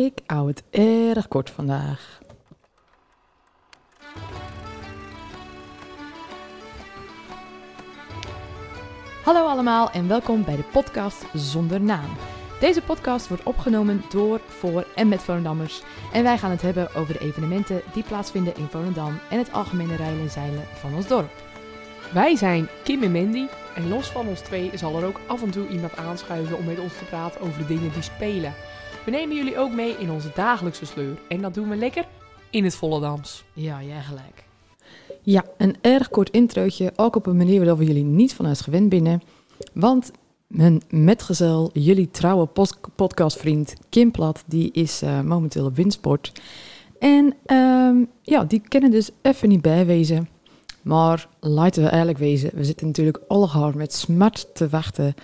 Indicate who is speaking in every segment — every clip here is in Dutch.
Speaker 1: Ik hou het erg kort vandaag. Hallo allemaal en welkom bij de podcast Zonder Naam. Deze podcast wordt opgenomen door, voor en met Volendammers. En wij gaan het hebben over de evenementen die plaatsvinden in Volendam en het algemene rijden en zeilen van ons dorp.
Speaker 2: Wij zijn Kim en Mandy en los van ons twee zal er ook af en toe iemand aanschuiven om met ons te praten over de dingen die spelen. We nemen jullie ook mee in onze dagelijkse sleur en dat doen we lekker in het Volendams.
Speaker 1: Ja, jij gelijk. Ja, een erg kort introotje, ook op een manier waarop we jullie niet van gewend binnen. Want mijn metgezel, jullie trouwe podcastvriend Kim Plat, die is eh, momenteel op windsport. En ehm, ja, die kennen dus even niet bijwezen. Maar laten we eigenlijk wezen, we zitten natuurlijk allemaal met smart te wachten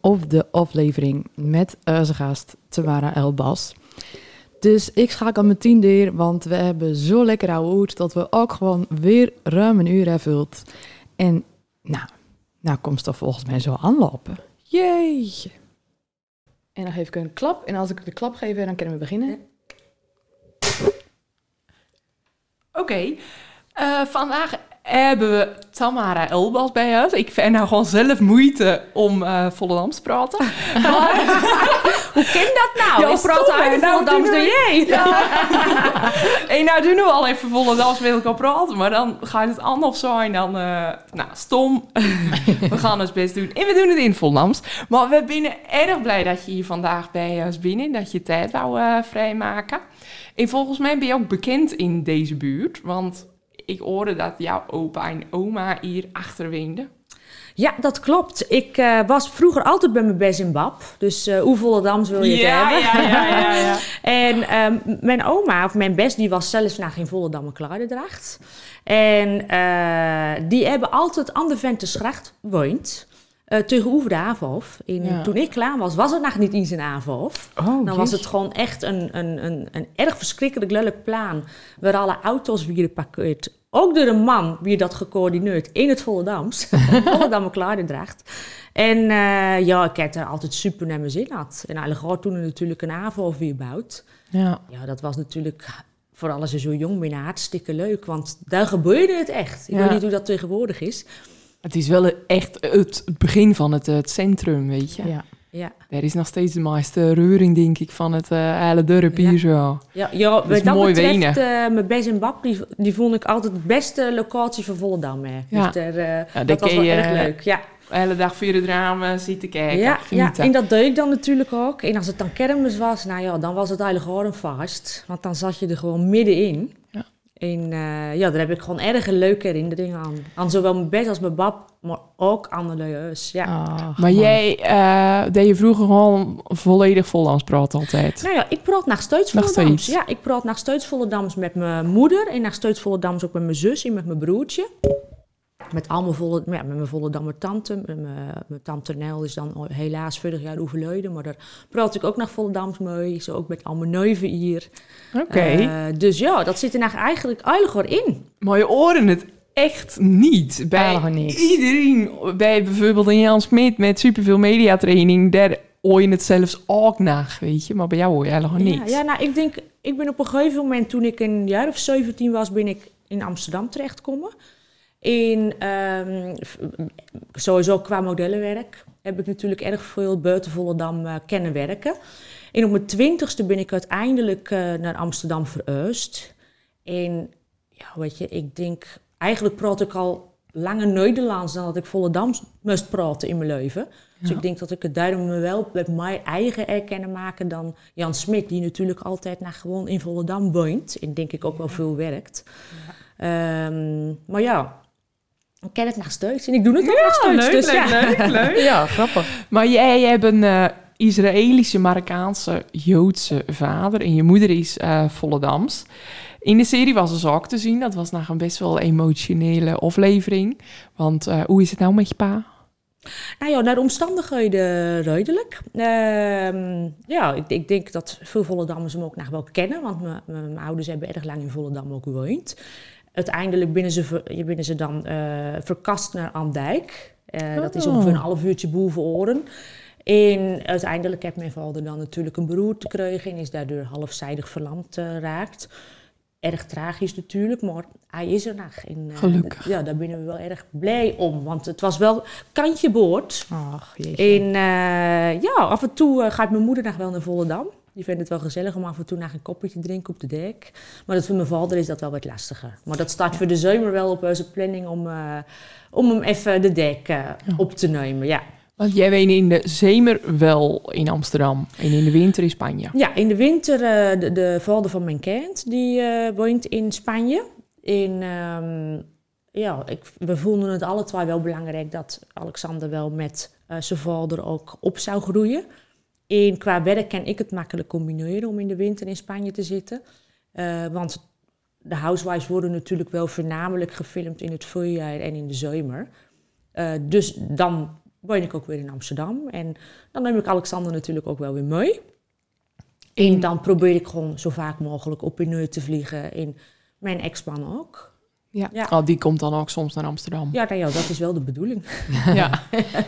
Speaker 1: op de aflevering met onze gast Tamara Elbas. Dus ik schakel meteen door, want we hebben zo lekker hoed dat we ook gewoon weer ruim een uur hebben vult. En nou, nou komt het volgens mij zo aanlopen. Jeetje. En dan geef ik een klap. En als ik de klap geef, dan kunnen we beginnen.
Speaker 2: Oké, eh, vandaag hebben we Tamara Elbas bij ons. Ik vind nou gewoon zelf moeite om eh Volendams te praten.
Speaker 3: Hoe ken dat nou?
Speaker 2: Ja,
Speaker 3: ik praat uit
Speaker 2: Nou,
Speaker 3: Volendams
Speaker 2: we-
Speaker 3: jij.
Speaker 2: en nou doen we al even Volendams ik al praten, maar dan gaat het anders zijn dan, eh, nou, stom. we gaan ons best doen. En we doen het in Volendams. Maar we zijn erg blij dat je hier vandaag bij ons binnen, dat je tijd wou eh, vrijmaken. En volgens mij ben je ook bekend in deze buurt, want ik hoorde dat jouw opa en oma hier achter woonden.
Speaker 3: Ja, dat klopt. Ik eh, was vroeger altijd bij mijn best in Bab. Dus eh hoe Volendams wil je het hebben?
Speaker 2: ja, ja, ja, ja.
Speaker 3: En ehm, mijn oma, of mijn best, die was zelfs naar geen Volendammer Kluidendracht. En eh, die hebben altijd aan de Ventersgracht gewoond. eh tegenover de Avenhof. En
Speaker 1: Ja.
Speaker 3: toen ik klaar was, was het nog niet eens een Avenhof.
Speaker 1: Oh,
Speaker 3: Dan was het gewoon echt een, een, een, een erg verschrikkelijk lelijk plan. Waar alle auto's weer parkeerd. Ook door een man wie dat gecoördineerd in het Volendams. Volendammer Kluidendracht. En eh, ja, ik heb er altijd super naar mijn zin had. En eigenlijk had toen er natuurlijk een Avenhof weer gebouwd.
Speaker 1: Ja.
Speaker 3: Ja, dat was natuurlijk, vooral als je zo jong bent, hartstikke leuk. Want daar gebeurde het echt. Ik
Speaker 2: Ja.
Speaker 3: weet niet hoe dat tegenwoordig is.
Speaker 2: Het is wel echt het begin van het, het centrum, weet je.
Speaker 1: ja.
Speaker 3: Ja,
Speaker 2: Er is nog steeds de meeste reuring, denk ik, van het eh hele dorp hier
Speaker 3: Ja.
Speaker 2: zo.
Speaker 3: ja, ja wat dat
Speaker 2: mooi
Speaker 3: betreft, eh, mijn best en bab, die, die vond ik altijd de beste locatie van Volendam. Hè.
Speaker 2: Ja.
Speaker 3: Dus daar, eh, dat was wel
Speaker 2: je,
Speaker 3: erg leuk. Ja,
Speaker 2: De hele dag voor het raam zitten kijken,
Speaker 3: ja, en dat deed ik dan natuurlijk ook. En als het dan kermis was, nou ja, dan was het eigenlijk gewoon een vast. Want dan zat je er gewoon middenin.
Speaker 2: Ja.
Speaker 3: En eh, ja, daar heb ik gewoon erg een leuke herinneringen aan. Aan zowel mijn best als mijn bab, maar ook aan de leus. Ja.
Speaker 1: Ah,
Speaker 2: Maar jij eh, deed je vroeger gewoon volledig Vollands praten altijd.
Speaker 3: Nou ja, ik praat nog steeds Volendams.
Speaker 2: steeds?
Speaker 3: Ja, ik praat nog steeds Volendams met mijn moeder. En nog steeds Volendams ook met mijn zus en met mijn broertje. Met allemaal volle, ja, met mijn Volendammer tante. Met mijn, mijn tante Nel is dan helaas vorig jaar overleden. Maar daar praat ik ook nog Volendams mee. Zo ook met al mijn neuven hier.
Speaker 2: Oké.
Speaker 3: Eh, dus ja, dat zit er nou eigenlijk eigenlijk in.
Speaker 2: Maar je horen het echt niet. Bij
Speaker 1: niks.
Speaker 2: iedereen, bij bijvoorbeeld een Jan Smit met superveel mediatraining, daar hoor je het zelfs ook naar, weet je. Maar bij jou hoor je helemaal
Speaker 3: Ja,
Speaker 2: niks.
Speaker 3: ja, nou, ik denk, ik ben op een gegeven moment, toen ik een jaar of 17 was, ben ik in Amsterdam terechtgekomen. En ehm, sowieso qua modellenwerk heb ik natuurlijk erg veel buiten Volendam eh, kennen werken. En op mijn twintigste ben ik uiteindelijk eh, naar Amsterdam verhuisd. En ja, weet je, ik denk, eigenlijk praat ik al langer Nederlands dan dat ik Volendams moest praten in mijn leven. Dus ik denk dat ik het daarom me wel met mijn eigen erkennen maken dan Jan Smit, die natuurlijk altijd naar gewoon in Volendam woont. En denk ik ook wel veel werkt. Ehm, maar ja, ik ken het nog steeds en ik doe het ook nog steeds.
Speaker 2: leuk,
Speaker 3: dus
Speaker 2: leuk,
Speaker 3: ja.
Speaker 2: leuk, leuk.
Speaker 1: Ja, grappig.
Speaker 2: Maar jij hebt een eh, Israëlische, Marokkaanse, Joodse vader en je moeder is eh Volendams. In de serie was dus ook te zien, dat was nog een best wel emotionele aflevering. Want eh, hoe is het nou met je pa?
Speaker 3: Nou ja, naar de omstandigheden redelijk. Ehm, ja, ik, ik denk dat veel Volendammers hem ook nog wel kennen, want mijn ouders hebben erg lang in Volendam ook gewoond. Uiteindelijk binnen ze, binnen ze dan eh, verkast naar Andijk. Eh, Dat is
Speaker 2: Oh.
Speaker 3: ongeveer een half uurtje boven Oren. En uiteindelijk heeft mijn vader dan natuurlijk een beroerte gekregen en is daardoor halfzijdig verlamd uh, raakt. Erg tragisch natuurlijk, maar hij is er nog. En, uh,
Speaker 2: Gelukkig.
Speaker 3: Ja, daar ben we wel erg blij om, want het was wel kantje boord.
Speaker 1: Ach, jeetje.
Speaker 3: En uh, ja, af en toe gaat mijn moeder nog wel naar Volendam. Die vindt het wel gezellig om af en toe naar een kopje te drinken op de dek. Maar dat voor mijn vader is dat wel wat lastiger. Maar dat staat ja. voor de zomer wel op onze planning om, uh, om hem even de dek uh, ja. op te nemen. Ja.
Speaker 2: Want jij woont in de zomer wel in Amsterdam en in de winter in Spanje.
Speaker 3: Ja, in de winter uh, de, de vader van mijn kind, die woont in Spanje. En um, ja, ik, we voelden het alle twee wel belangrijk dat Alexander wel met zijn vader ook op zou groeien. En qua werk kan ik het makkelijk combineren om in de winter in Spanje te zitten. Uh, want de housewives worden natuurlijk wel voornamelijk gefilmd in het voorjaar en in de zomer. Uh, dus dan woon ik ook weer in Amsterdam. En dan neem ik Alexander natuurlijk ook wel weer mee. En dan probeer ik gewoon zo vaak mogelijk op in te vliegen. En mijn ex-man ook.
Speaker 2: Ja. ja. Oh, die komt dan ook soms naar Amsterdam.
Speaker 3: Ja, nou ja dat is wel de bedoeling.
Speaker 2: ja.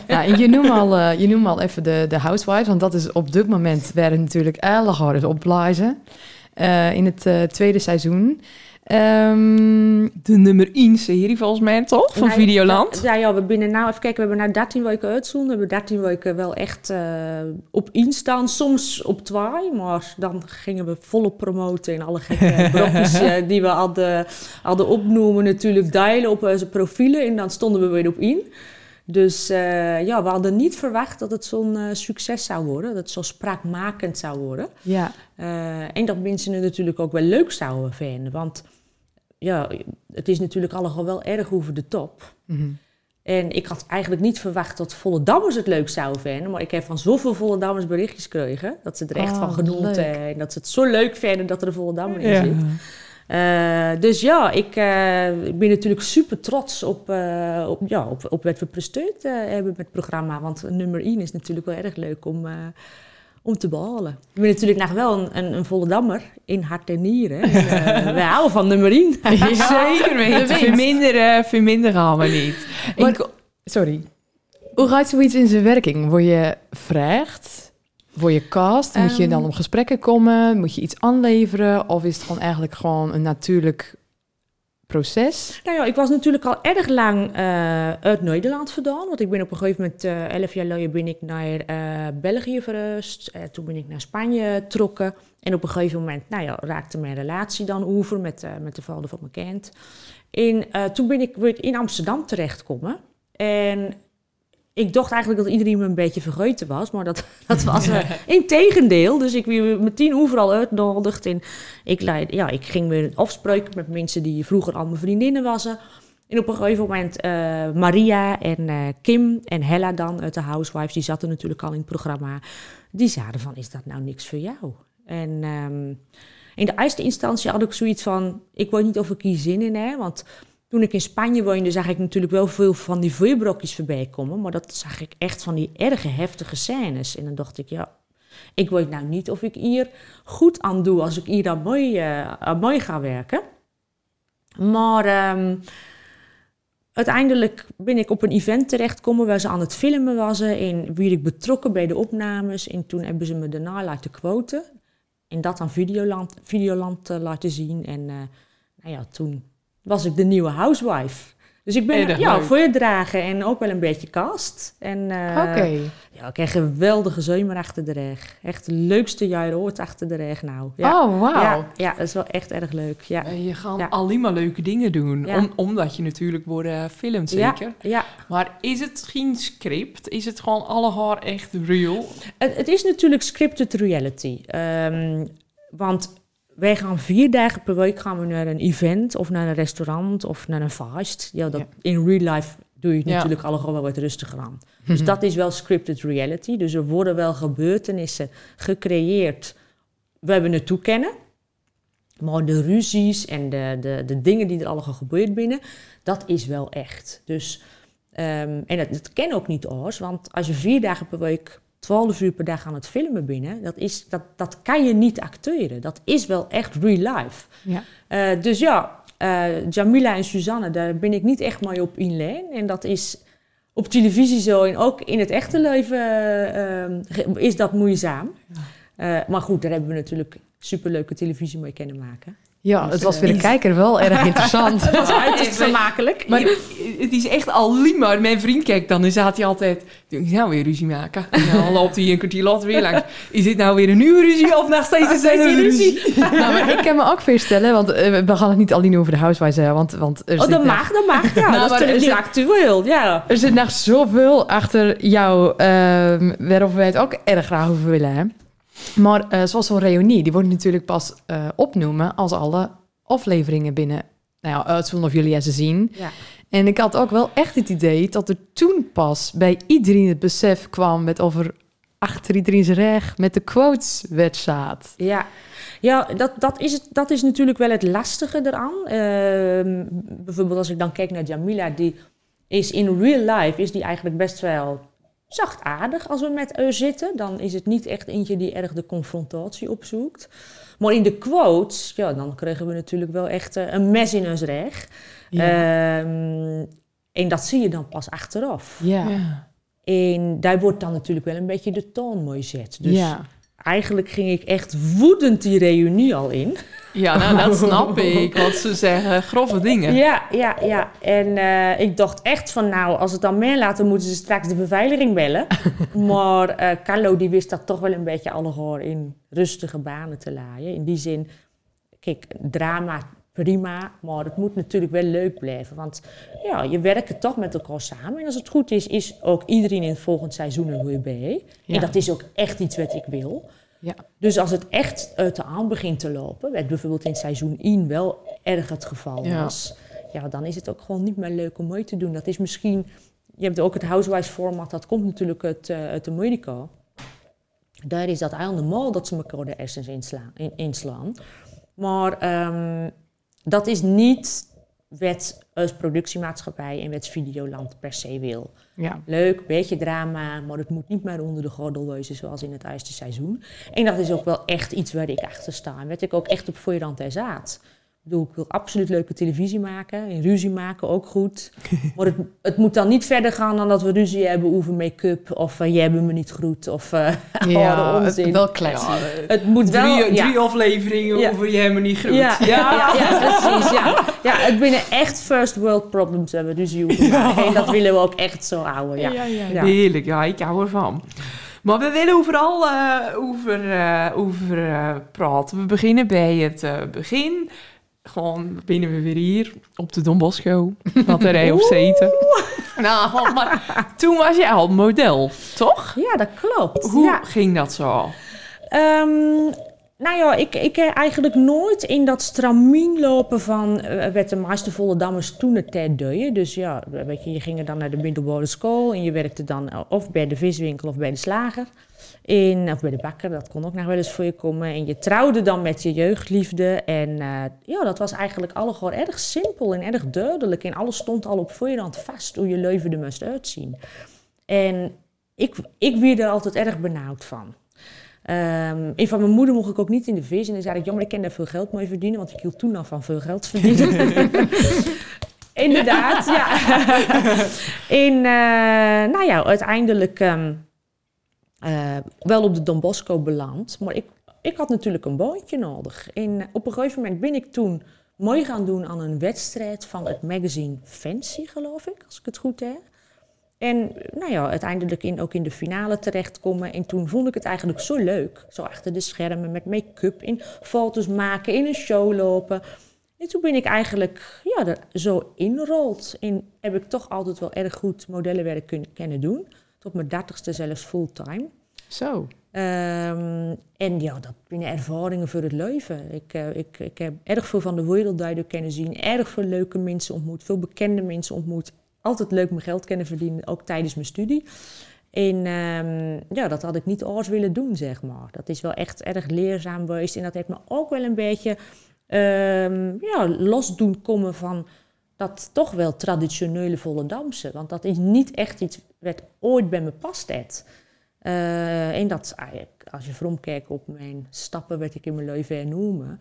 Speaker 1: ja, en je noemt al, uh, je noemt al even de, de Housewives, want dat is op dit moment werden natuurlijk alle hard opblazen uh, in het uh, tweede seizoen. Um,
Speaker 2: de nummer 1 serie volgens mij toch? Van
Speaker 3: nee,
Speaker 2: Videoland?
Speaker 3: Ja, ja, we binnen nou, even kijken, we hebben nou 13 weken uitzoen. We hebben 13 weken wel echt uh, op instaan, soms op twee, maar dan gingen we volop promoten en alle gekke brokjes uh, die we hadden, hadden opnoemen natuurlijk delen op onze profielen en dan stonden we weer op in. Dus uh, ja, we hadden niet verwacht dat het zo'n uh, succes zou worden, dat het zo spraakmakend zou worden.
Speaker 1: Ja.
Speaker 3: Uh, en dat mensen het natuurlijk ook wel leuk zouden vinden, want ja, het is natuurlijk allemaal wel erg over de top.
Speaker 1: Mm -hmm.
Speaker 3: En ik had eigenlijk niet verwacht dat volle dammers het leuk zouden vinden. Maar ik heb van zoveel volle dammers berichtjes gekregen. Dat ze er echt
Speaker 1: Oh,
Speaker 3: van genoemd hebben. En dat ze het zo leuk vinden dat er een volle dammer in
Speaker 2: Ja.
Speaker 3: zit. Eh, dus ja, ik, eh, ik ben natuurlijk super trots op, eh, op, ja, op, op wat we presteerd hebben met het programma. Want nummer 1 is natuurlijk wel erg leuk om, om te behalen. Ik ben natuurlijk nog wel een, een, een volle dammer in hart en nieren. En, wij houden van nummer 1.
Speaker 2: Zeker weten. Verminderen, verminderen we niet.
Speaker 1: Maar-
Speaker 2: Ik-
Speaker 1: Sorry. Hoe gaat zoiets in zijn werking? Word je vraagd? Word je cast? Moet je
Speaker 3: Ehm.
Speaker 1: dan op gesprekken komen? Moet je iets aanleveren? Of is het gewoon eigenlijk gewoon een natuurlijk proces?
Speaker 3: Nou ja, ik was natuurlijk al erg lang eh, uit Nederland vandaan. Want ik ben op een gegeven moment, eh 11 jaar geleden, ben ik naar eh, België verhuisd. Toen ben ik naar Spanje getrokken. En op een gegeven moment, nou ja, raakte mijn relatie dan over met, met de vader van mijn kind. En toen ben ik weer in Amsterdam terechtgekomen. En ik dacht eigenlijk dat iedereen me een beetje vergeten was, maar dat, dat was uh, in tegendeel. Dus ik werd meteen overal uitgenodigd. En ik, leid, ja, ik ging weer afspreken met mensen die vroeger al mijn vriendinnen waren. En op een gegeven moment eh, Maria en eh, Kim en Hella dan uit de Housewives, die zaten natuurlijk al in het programma. Die zeiden van, is dat nou niks voor jou? En ehm, in de eerste instantie had ik zoiets van, ik weet niet of ik hier zin in heb, want... Toen ik in Spanje woonde, zag ik natuurlijk wel veel van die vuurbrokjes voorbij komen. Maar dat zag ik echt van die erge heftige scènes. En dan dacht ik, ja, ik weet nou niet of ik hier goed aan doe als ik hier aan mooi, eh, mooi ga werken. Maar ehm, uiteindelijk ben ik op een event terechtgekomen waar ze aan het filmen was. En werd ik betrokken bij de opnames. En toen hebben ze me daarna laten quoten. En dat aan Videoland, Videoland eh, laten zien. En eh, nou ja, toen was ik de nieuwe housewife. Dus ik ben ja,
Speaker 2: leuk.
Speaker 3: voordragen en ook wel een beetje cast. En, eh,
Speaker 1: Oké.
Speaker 3: Ja, ik kreeg een geweldige zomer achter de rug. Echt de leukste jaren ooit achter de rug nou. Ja.
Speaker 1: Oh, wauw.
Speaker 3: Ja, ja, dat is wel echt erg leuk. Ja.
Speaker 2: Je gaat
Speaker 3: Ja.
Speaker 2: alleen maar leuke dingen doen. Om, omdat je natuurlijk wordt eh, gefilmd,
Speaker 3: Ja,
Speaker 2: zeker.
Speaker 3: ja.
Speaker 2: Maar is het geen script? Is het gewoon alle haar echt real?
Speaker 3: Het, het is natuurlijk scripted reality. Ehm, want wij gaan vier dagen per week gaan we naar een event of naar een restaurant of naar een feest. Ja, dat,
Speaker 1: Ja.
Speaker 3: In real life doe je het
Speaker 2: Ja.
Speaker 3: natuurlijk allemaal wel wat rustiger aan. Dus dat is wel scripted reality. Dus er worden wel gebeurtenissen gecreëerd waar we naartoe kennen. Maar de ruzies en de, de, de dingen die er allemaal gebeurd binnen, dat is wel echt. Dus, ehm, en dat, dat ken ook niet oors, want als je vier dagen per week, 12 uur per dag aan het filmen binnen, dat, is, dat, dat kan je niet acteren. Dat is wel echt real life.
Speaker 1: Ja.
Speaker 3: Eh, dus ja, eh, Jamila en Suzanne, daar ben ik niet echt mee op in lijn. En dat is op televisie zo en ook in het echte leven uh, is dat moeizaam. Uh, maar goed, daar hebben we natuurlijk superleuke televisie mee kunnen maken.
Speaker 1: Ja,
Speaker 3: Dus,
Speaker 1: het was
Speaker 3: eh,
Speaker 1: voor de kijker wel erg interessant.
Speaker 3: Dat was uiterst vermakelijk.
Speaker 2: Maar het is echt al maar Mijn vriend kijkt dan en zat hij altijd... Ik nou weer ruzie maken? En dan loopt hij een kwartier later weer langs. Is dit nou weer een nieuwe ruzie of nog steeds dezelfde ruzie?
Speaker 1: nou, maar ik kan me ook voorstellen, want eh, we gaan het niet alleen over de housewives hebben, want, want er,
Speaker 3: Oh,
Speaker 1: zit
Speaker 3: dat
Speaker 1: nog-
Speaker 3: mag, dat mag. Ja,
Speaker 1: Nou,
Speaker 3: dat is natuurlijk niet
Speaker 1: het-
Speaker 3: actueel. Ja.
Speaker 1: er zit nog zoveel achter jou, ehm waarover wij het ook erg graag over willen. Hè? Maar eh, zoals zo'n reunie, die wordt natuurlijk pas eh, opnoemen als alle afleveringen binnen, nou ja, uitzullen of jullie ze zien.
Speaker 3: Ja.
Speaker 1: En ik had ook wel echt het idee dat er toen pas bij iedereen het besef kwam met over achter iedereen's recht met de quotes werd zaad.
Speaker 3: Ja, ja dat, dat, is het, dat is natuurlijk wel het lastige eraan. Ehm, bijvoorbeeld als ik dan kijk naar Jamila, die is in real life is die eigenlijk best wel zachtaardig als we met haar zitten. Dan is het niet echt eentje die erg de confrontatie opzoekt. Maar in de quotes, ja, dan kregen we natuurlijk wel echt eh, een mes in ons reg. Ehm, en dat zie je dan pas achteraf.
Speaker 1: ja.
Speaker 3: En daar wordt dan natuurlijk wel een beetje de toon mooi zet. Dus
Speaker 1: ja.
Speaker 3: Eigenlijk ging ik echt woedend die reunie al in.
Speaker 2: Ja, nou, dat snap ik. Want ze zeggen grove dingen.
Speaker 3: Ja, ja, ja. En eh, ik dacht echt van, nou, als het dan meer laat, dan moeten ze straks de beveiliging bellen. maar eh Carlo, die wist dat toch wel een beetje allegoor in rustige banen te laaien. In die zin, kijk, drama prima, maar het moet natuurlijk wel leuk blijven. Want ja, je werkt toch met elkaar samen. En als het goed is, is ook iedereen in het volgende seizoen er weer bij.
Speaker 1: Ja.
Speaker 3: En dat is ook echt iets wat ik wil.
Speaker 1: Ja.
Speaker 3: Dus als het echt uit de aan begint te lopen, wat bijvoorbeeld in seizoen 1 wel erg het geval
Speaker 1: Ja.
Speaker 3: was, ja, dan is het ook gewoon niet meer leuk om mee te doen. Dat is misschien, je hebt ook het Housewives format, dat komt natuurlijk uit, uit Amerika. Daar is dat eigenlijk normaal dat ze elkaar de hersens inslaan. In, inslaan. Maar ehm, dat is niet wat als productiemaatschappij en wat Videoland per se wil.
Speaker 1: ja.
Speaker 3: Leuk, beetje drama, maar het moet niet meer onder de gordel wezen zoals in het eerste seizoen. En dat is ook wel echt iets waar ik achter sta. En wat ik ook echt op voorhand er zaad. Ik bedoel, ik wil absoluut leuke televisie maken. En ruzie maken ook goed. Maar het, het moet dan niet verder gaan dan dat we ruzie hebben over make-up. Of uh, jij hebt me niet groet. Of uh,
Speaker 1: Ja,
Speaker 3: alle
Speaker 1: het,
Speaker 3: onzin.
Speaker 1: wel kletsen.
Speaker 2: Ja,
Speaker 3: het moet wel...
Speaker 2: drie,
Speaker 3: ja.
Speaker 2: drie afleveringen
Speaker 3: Ja.
Speaker 2: over je helemaal niet groet.
Speaker 3: Ja, ja, ja, precies. Ja. ja, het binnen echt first world problems hebben ruzie over maken. En dat willen we ook echt zo houden. Ja. Ja.
Speaker 2: Heerlijk, ja, ik hou ervan. Maar we willen overal eh, over, eh, over eh, praten. We beginnen bij het eh, begin. Gewoon beginnen we weer hier op de Don Bosco. Wat er op zeten. Nou, maar toen was je al model, toch?
Speaker 3: ja, dat klopt.
Speaker 2: Hoe
Speaker 3: Ja.
Speaker 2: ging dat zo?
Speaker 3: Ehm, nou ja, ik, ik heb eigenlijk nooit in dat stramien lopen van eh wat de meeste dammers toen het tijd deden. Dus ja, weet je, je ging dan naar de middelbare school en je werkte dan eh, of bij de viswinkel of bij de slager. In, of bij de bakker, dat kon ook nog wel eens voor je komen. En je trouwde dan met je jeugdliefde. En eh, ja, dat was eigenlijk alle gewoon erg simpel en erg duidelijk. En alles stond al op voorhand vast hoe je leven er moest uitzien. En ik, ik werd er altijd erg benauwd van. Ehm en van mijn moeder mocht ik ook niet in de vis. En dan zei ik, ja, maar ik kan daar veel geld mee verdienen. Want ik hield toen al van veel geld verdienen. Inderdaad, ja. en eh, nou ja, uiteindelijk ehm, eh, wel op de Don Bosco beland. Maar ik, ik had natuurlijk een boontje nodig. En op een gegeven moment ben ik toen mooi gaan doen aan een wedstrijd van het magazine Fancy, geloof ik, als ik het goed heb. En nou ja, uiteindelijk in, ook in de finale terechtkomen. En toen vond ik het eigenlijk zo leuk. Zo achter de schermen met make-up, in foto's maken, in een show lopen. En toen ben ik eigenlijk ja, zo inrold. En heb ik toch altijd wel erg goed modellenwerk kunnen, kunnen doen. Tot mijn dertigste zelfs fulltime.
Speaker 1: Zo.
Speaker 3: Ehm, en ja, dat zijn ervaringen voor het leven. Ik, eh, ik, ik heb erg veel van de wereld daardoor kunnen zien. Erg veel leuke mensen ontmoet. Veel bekende mensen ontmoet. Altijd leuk mijn geld kunnen verdienen, ook tijdens mijn studie. En ehm, ja, dat had ik niet alles willen doen, zeg maar. Dat is wel echt erg leerzaam geweest. En dat heeft me ook wel een beetje ehm, ja, los doen komen van dat toch wel traditionele Volendamse. Want dat is niet echt iets wat ooit bij me past. heeft. Eh, en dat, eigenlijk, als je voorom kijkt op mijn stappen, wat ik in mijn leven hernoemen.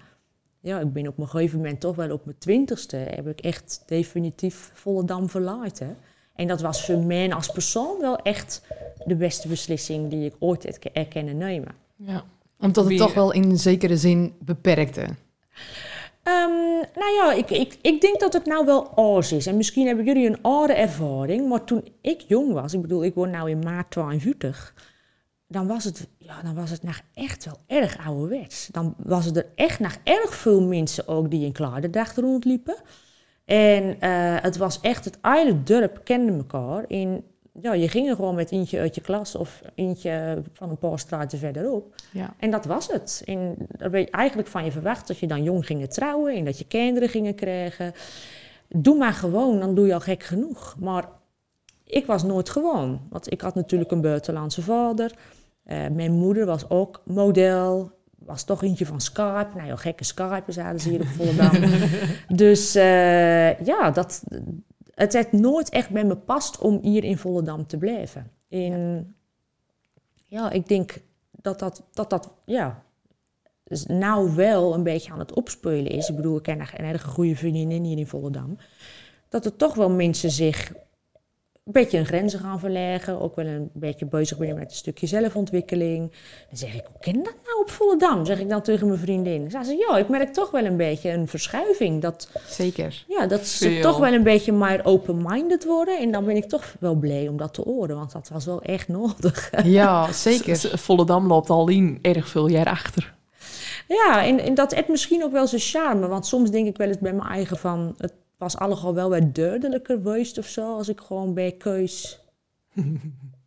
Speaker 3: Ja, ik ben op een gegeven moment toch wel op mijn twintigste, heb ik echt definitief Volendam verlaten. En dat was voor mij als persoon wel echt de beste beslissing die ik ooit heb erkennen nemen.
Speaker 2: Ja.
Speaker 1: Omdat het toch wel in zekere zin beperkte.
Speaker 3: Ehm, nou ja, ik, ik, ik denk dat het nou wel oors is. En misschien hebben jullie een oude ervaring. Maar toen ik jong was, ik bedoel, ik word nou in maart 42. Dan was het, ja, dan was het nog echt wel erg ouderwets. Dan was het er echt nog erg veel mensen ook die in Klaarderdag rondliepen. En eh, het was echt, het hele dorp kende elkaar. In, ja, je ging er gewoon met eentje uit je klas of eentje van een paar straten verderop.
Speaker 1: Ja.
Speaker 3: En dat was het. En daar werd eigenlijk van je verwacht dat je dan jong ging trouwen en dat je kinderen gingen krijgen. Doe maar gewoon, dan doe je al gek genoeg. Maar ik was nooit gewoon. Want ik had natuurlijk een buitenlandse vader. Eh, mijn moeder was ook model. Was toch eentje van Skype. Nou ja, gekke Skype hadden ze hier op Volendam. dus eh, ja, dat, het heeft nooit echt bij me past om hier in Volendam te blijven. In, ja, ik denk dat dat, dat, dat ja, dus nou wel een beetje aan het opspelen is. Ik bedoel, ik ken een hele goede vriendin hier in Volendam. Dat er toch wel mensen zich een beetje hun grenzen gaan verleggen. Ook wel een beetje bezig ben met een stukje zelfontwikkeling. Dan zeg ik, hoe ken je dat nou op Volendam? Zeg ik dan tegen mijn vriendin. Dan zei ze, ja, ik merk toch wel een beetje een verschuiving. Dat,
Speaker 1: Zeker.
Speaker 3: ja, dat ze
Speaker 2: Veel.
Speaker 3: toch wel een beetje meer open-minded worden. En dan ben ik toch wel blij om dat te horen. Want dat was wel echt nodig.
Speaker 1: Ja, zeker.
Speaker 2: S- Volendam loopt al in erg veel jaar achter.
Speaker 3: Ja, en, en dat heeft misschien ook wel zijn charme. Want soms denk ik wel eens bij mijn eigen van... het was allemaal wel wat duidelijker geweest of zo... als ik gewoon bij keus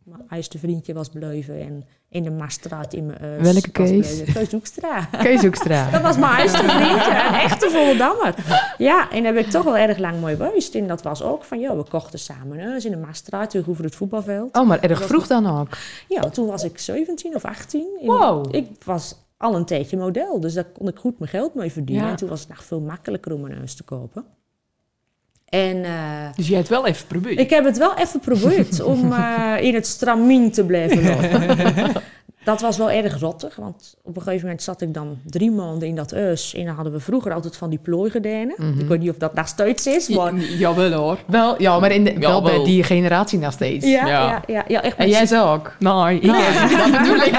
Speaker 3: mijn eerste vriendje was blijven... en in de Maastraat in mijn huis
Speaker 1: Welke Kees?
Speaker 3: Kees Hoekstra.
Speaker 1: Kees Hoekstra.
Speaker 3: Dat was mijn eerste vriendje, een echte Volendammer. Ja, en daar ben ik toch wel erg lang mooi geweest. En dat was ook van, joh, we kochten samen een huis in de Maastraat... tegenover het voetbalveld.
Speaker 1: Oh, maar erg vroeg dan ook.
Speaker 3: Ja, toen was ik 17 of 18. En
Speaker 1: Wow.
Speaker 3: Ik was al een tijdje model, dus daar kon ik goed mijn geld mee verdienen.
Speaker 2: Ja.
Speaker 3: En toen was het nog veel makkelijker om een huis te kopen. En eh,
Speaker 2: Dus jij hebt wel even geprobeerd.
Speaker 3: ik heb het wel even geprobeerd om eh, in het stramien te blijven lopen. dat was wel erg rottig, want op een gegeven moment zat ik dan drie maanden in dat huis. En dan hadden we vroeger altijd van die plooigordijnen.
Speaker 1: Mhm.
Speaker 3: Ik weet niet of dat nog steeds is, maar...
Speaker 2: Ja, jawel hoor.
Speaker 1: Wel, ja, maar in de, wel bij die generatie nog steeds.
Speaker 3: Ja,
Speaker 2: Ja.
Speaker 3: ja, ja, ja, echt
Speaker 1: En jij zo ook.
Speaker 2: Nee, ik
Speaker 1: dat bedoel ik.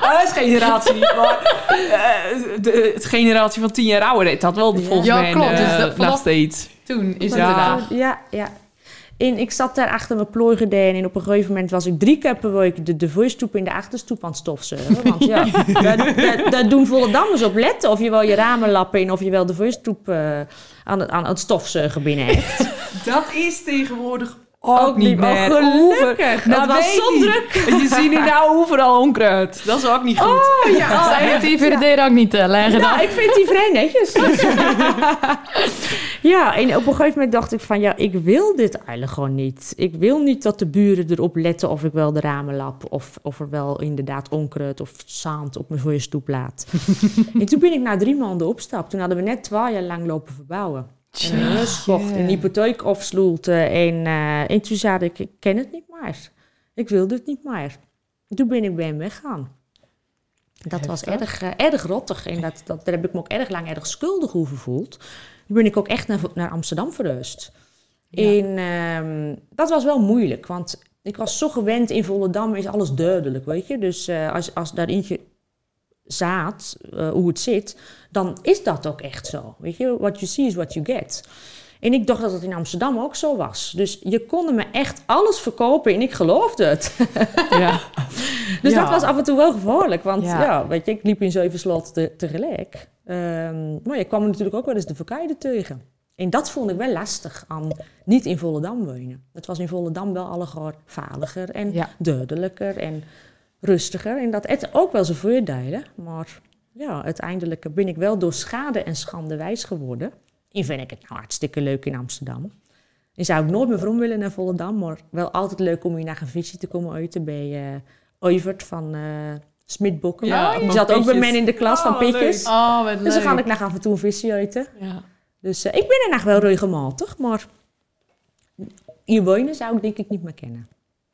Speaker 2: Dat is generatie. Maar eh, de, het generatie van tien jaar ouder, dat had wel de
Speaker 3: Ja.
Speaker 2: volgens
Speaker 1: Ja,
Speaker 2: mij
Speaker 1: klopt. Dus
Speaker 2: eh,
Speaker 1: dat-
Speaker 2: nog steeds.
Speaker 1: Toen is het
Speaker 2: Ja.
Speaker 1: inderdaad.
Speaker 3: Ja, ja. En ik zat daar achter mijn plooigordijn en op een gegeven moment was ik drie keer per week de, de voorstoep in de achterstoep aan het stofzuigen. Want ja, daar, daar, daar doen op letten. Of je wel je ramen lappen in of je wel de voorstoep eh, aan, het, aan het stofzuigen binnen hebt.
Speaker 2: Dat is tegenwoordig ook,
Speaker 3: Ook
Speaker 2: niet
Speaker 3: meer. Oh, gelukkig. Dat was zo druk.
Speaker 2: Je ziet nu nou overal onkruid. Dat is ook niet goed.
Speaker 3: Oh ja,
Speaker 1: Zij heeft die deur ook niet te leggen.
Speaker 3: Nou, ik vind die vrij netjes. ja, en op een gegeven moment dacht ik van... ja, ik wil dit eigenlijk gewoon niet. Ik wil niet dat de buren erop letten of ik wel de ramen lap... of, of er wel inderdaad onkruid of zand op mijn voor stoep laat. en toen ben ik na drie maanden opstap. Toen hadden we net twee jaar lang lopen verbouwen. Huis gekocht, een hypotheek afsloten. En, eh, en toen zei ik, ik ken het niet meer. Ik wil dit niet meer. Toen ben ik bij hem weggaan. Dat was erg, eh, erg rottig. En dat, dat, daar heb ik me ook erg lang erg schuldig over gevoeld. Toen ben ik ook echt naar, naar Amsterdam verhuisd.
Speaker 1: Ja.
Speaker 3: En ehm, dat was wel moeilijk, want ik was zo gewend in Volendam is alles duidelijk, weet je. Dus eh, als, als daar eentje zaad, eh, hoe het zit, dan is dat ook echt zo. Weet je, what you see is what you get. En ik dacht dat het in Amsterdam ook zo was. Dus je kon me echt alles verkopen en ik geloofde het.
Speaker 2: Ja.
Speaker 3: Dus
Speaker 1: Ja.
Speaker 3: dat was af en toe wel gevaarlijk. Want
Speaker 1: Ja.
Speaker 3: ja, weet je, ik liep in zeven sloten te, tegelijk. Ehm, maar je kwam natuurlijk ook wel eens de verkeerde tegen. En dat vond ik wel lastig aan niet in Volendam wonen. Het was in Volendam wel allegaar veiliger en duidelijker en rustiger. En dat had ook wel zijn voordelen. Maar ja, uiteindelijk ben ik wel door schade en schande wijs geworden. En vind ik het nou hartstikke leuk in Amsterdam. En zou ik nooit meer om willen naar Volendam, maar wel altijd leuk om hier naar een visie te komen eten bij eh Evert van Smit Bokken.
Speaker 2: Ja,
Speaker 3: die zat ook bij mij in de klas van
Speaker 2: Oh, leuk.
Speaker 1: Oh,
Speaker 3: Dus dan ga ik nog af en toe een visje eten.
Speaker 2: Ja.
Speaker 3: Dus eh, ik ben er nog wel regelmatig, maar hier wonen zou ik denk ik niet meer kennen.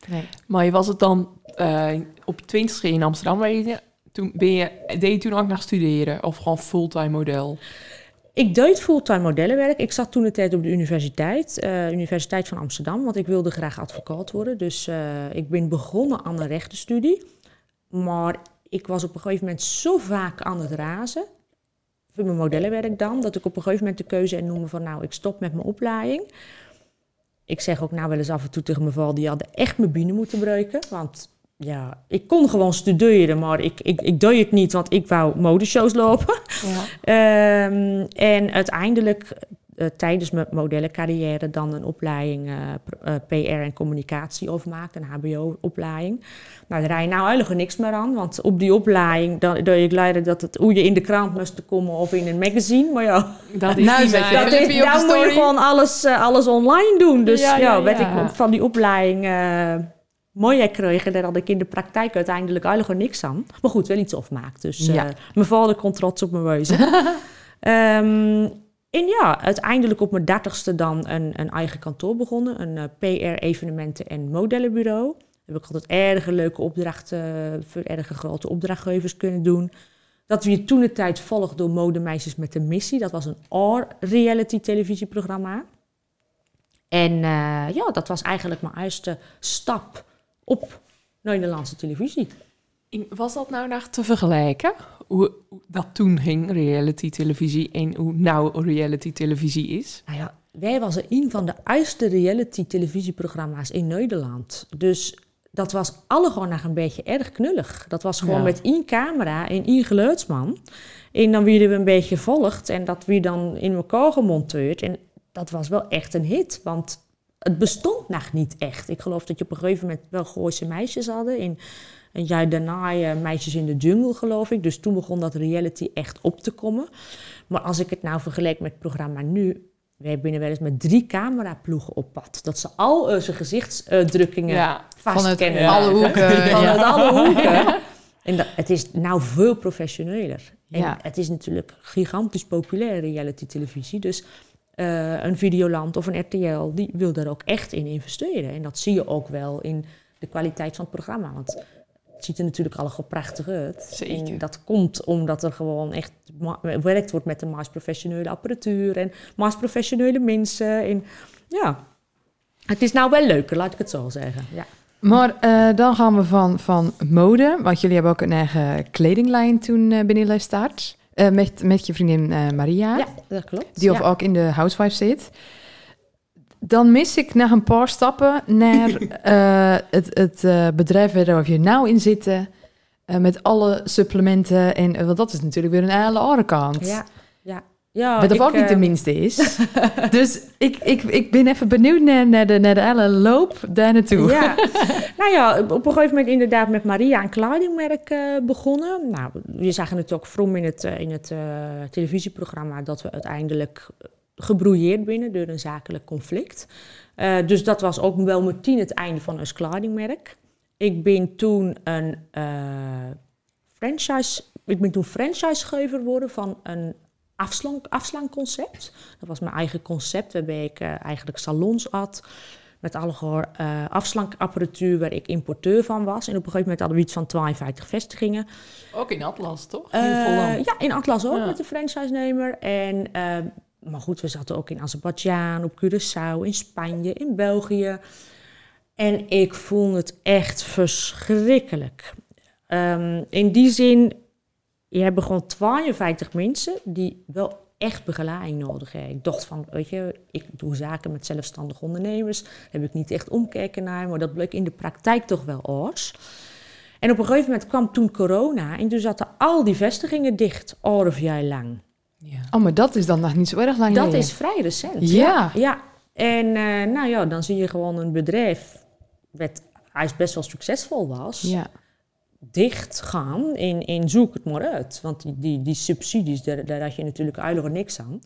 Speaker 1: Nee.
Speaker 2: Maar je was het dan eh, op 20 in Amsterdam, weet je? Toen ben je, deed je toen ook nog studeren? Of gewoon fulltime model?
Speaker 3: Ik deed fulltime modellenwerk. Ik zat toen de tijd op de universiteit, uh, Universiteit van Amsterdam, want ik wilde graag advocaat worden. Dus uh, ik ben begonnen aan een rechtenstudie. Maar ik was op een gegeven moment zo vaak aan het razen, voor mijn modellenwerk dan, dat ik op een gegeven moment de keuze noemde van nou, ik stop met mijn opleiding. Ik zeg ook nou wel eens af en toe tegen mijn val, die hadden echt mijn binnen moeten breken. Want ja, ik kon gewoon studeren, maar ik, ik, ik deed het niet, want ik wou modeshows lopen. Ja. um, en uiteindelijk uh, tijdens mijn modellencarrière dan een opleiding uh, uh, PR en communicatie overmaakt, een HBO-opleiding. Nou, daar rij je nou eigenlijk niks meer aan, want op die opleiding dan doe je leiden dat het hoe je in de krant moest komen of in een magazine. Maar ja,
Speaker 2: dat is nou, niet dat,
Speaker 3: dat is, dan moet je gewoon alles, alles online doen. Dus ja, ja, ja werd ik van die opleiding mooi kreeg. En daar had ik in de praktijk uiteindelijk eigenlijk niks aan. Maar goed, wel iets opmaakt. Dus ja. uh, mijn vader kon trots op me wezen. um, en ja, uiteindelijk op mijn dertigste dan een, een eigen kantoor begonnen. Een uh, PR, evenementen en modellenbureau. Daar heb ik altijd erg leuke opdrachten voor erg grote opdrachtgevers kunnen doen. Dat we toen de tijd volgden door Modemeisjes met een Missie. Dat was een R-reality televisieprogramma. En uh, ja, dat was eigenlijk mijn eerste stap op Nederlandse televisie.
Speaker 2: Was dat nou naar te vergelijken? Hoe, dat toen ging, reality televisie, en hoe nou reality televisie is?
Speaker 3: Nou ja, wij waren een van de eerste reality televisieprogramma's in Nederland. Dus dat was alle gewoon nog een beetje erg knullig. Dat was gewoon met één camera en één geluidsman. En dan werden we een beetje gevolgd en dat weer dan in elkaar gemonteerd. En dat was wel echt een hit, want het bestond nog niet echt. Ik geloof dat je op een gegeven moment wel Gooise meisjes hadden. In een jaar daarna uh, Meisjes in de Jungle, geloof ik. Dus toen begon dat reality echt op te komen. Maar als ik het nou vergelijk met het programma nu... We hebben wel eens met drie cameraploegen op pad. Dat ze al onze gezichtsuitdrukkingen ja, vastkennen.
Speaker 2: Vanuit alle hoeken.
Speaker 3: Vanuit alle hoeken. En dat, het is nou veel professioneler. En ja. het is natuurlijk gigantisch populair, reality televisie. Dus uh, een Videoland of een RTL, die wil daar ook echt in investeren. En dat zie je ook wel in de kwaliteit van het programma. Want het ziet er natuurlijk allemaal prachtig uit.
Speaker 2: Zeker.
Speaker 3: En dat komt omdat er gewoon echt gewerkt wordt met de meest professionele apparatuur en meest professionele mensen. En ja, het is nou wel leuker, laat ik het zo zeggen. Ja.
Speaker 1: Maar uh, dan gaan we van, van mode, want jullie hebben ook een eigen kledinglijn toen uh, binnen. Uh, met, met je vriendin uh, Maria.
Speaker 3: Ja, dat klopt.
Speaker 1: Die of ook in de housewife zit. Dan mis ik na een paar stappen naar uh, het, het bedrijf waar je nou in zitten. met alle supplementen. En, want dat is natuurlijk weer een hele andere kant.
Speaker 3: Ja, ja. Ja,
Speaker 1: Wat ook niet de minste is. dus ik, ik, ik ben even benieuwd naar, naar, de, naar de hele loop daar naartoe.
Speaker 3: Ja. nou ja, op een gegeven moment inderdaad met Maria een kledingmerk uh, begonnen. Nou, we zagen het ook vroom in het, uh, in het uh, televisieprogramma... dat we uiteindelijk gebrouilleerd binnen door een zakelijk conflict. dus dat was ook wel meteen het einde van ons kledingmerk. Ik ben toen een franchise... Ik ben toen franchisegever geworden van een afslank, afslankconcept. Dat was mijn eigen concept, waarbij ik uh, eigenlijk salons had. Met alle afslankapparatuur waar ik importeur van was. En op een gegeven moment hadden we iets van 52 vestigingen.
Speaker 2: Ook in Atlas, toch?
Speaker 3: In ja, in Atlas ook met de franchise-nemer. En, maar goed, we zaten ook in Azerbeidzjan, op Curaçao, in Spanje, in België. En ik vond het echt verschrikkelijk. Um, in die zin je hebt gewoon 52 mensen die wel echt begeleiding nodig hebben. Ik dacht van, weet je, ik doe zaken met zelfstandige ondernemers. Daar heb ik niet echt omkijken naar, maar dat bleek in de praktijk toch wel oors. En op een gegeven moment kwam toen corona en toen zaten al die vestigingen dicht, of jaar lang.
Speaker 1: Ja. Oh, maar dat is dan nog niet zo erg lang
Speaker 3: Dat is vrij recent. Ja. Ja, en uh, nou ja, dan zie je gewoon een bedrijf dat hij best wel succesvol was...
Speaker 1: Ja
Speaker 3: dicht gaan in, in zoek het maar uit. Want die, die, die subsidies, daar, daar had je natuurlijk eigenlijk niks aan.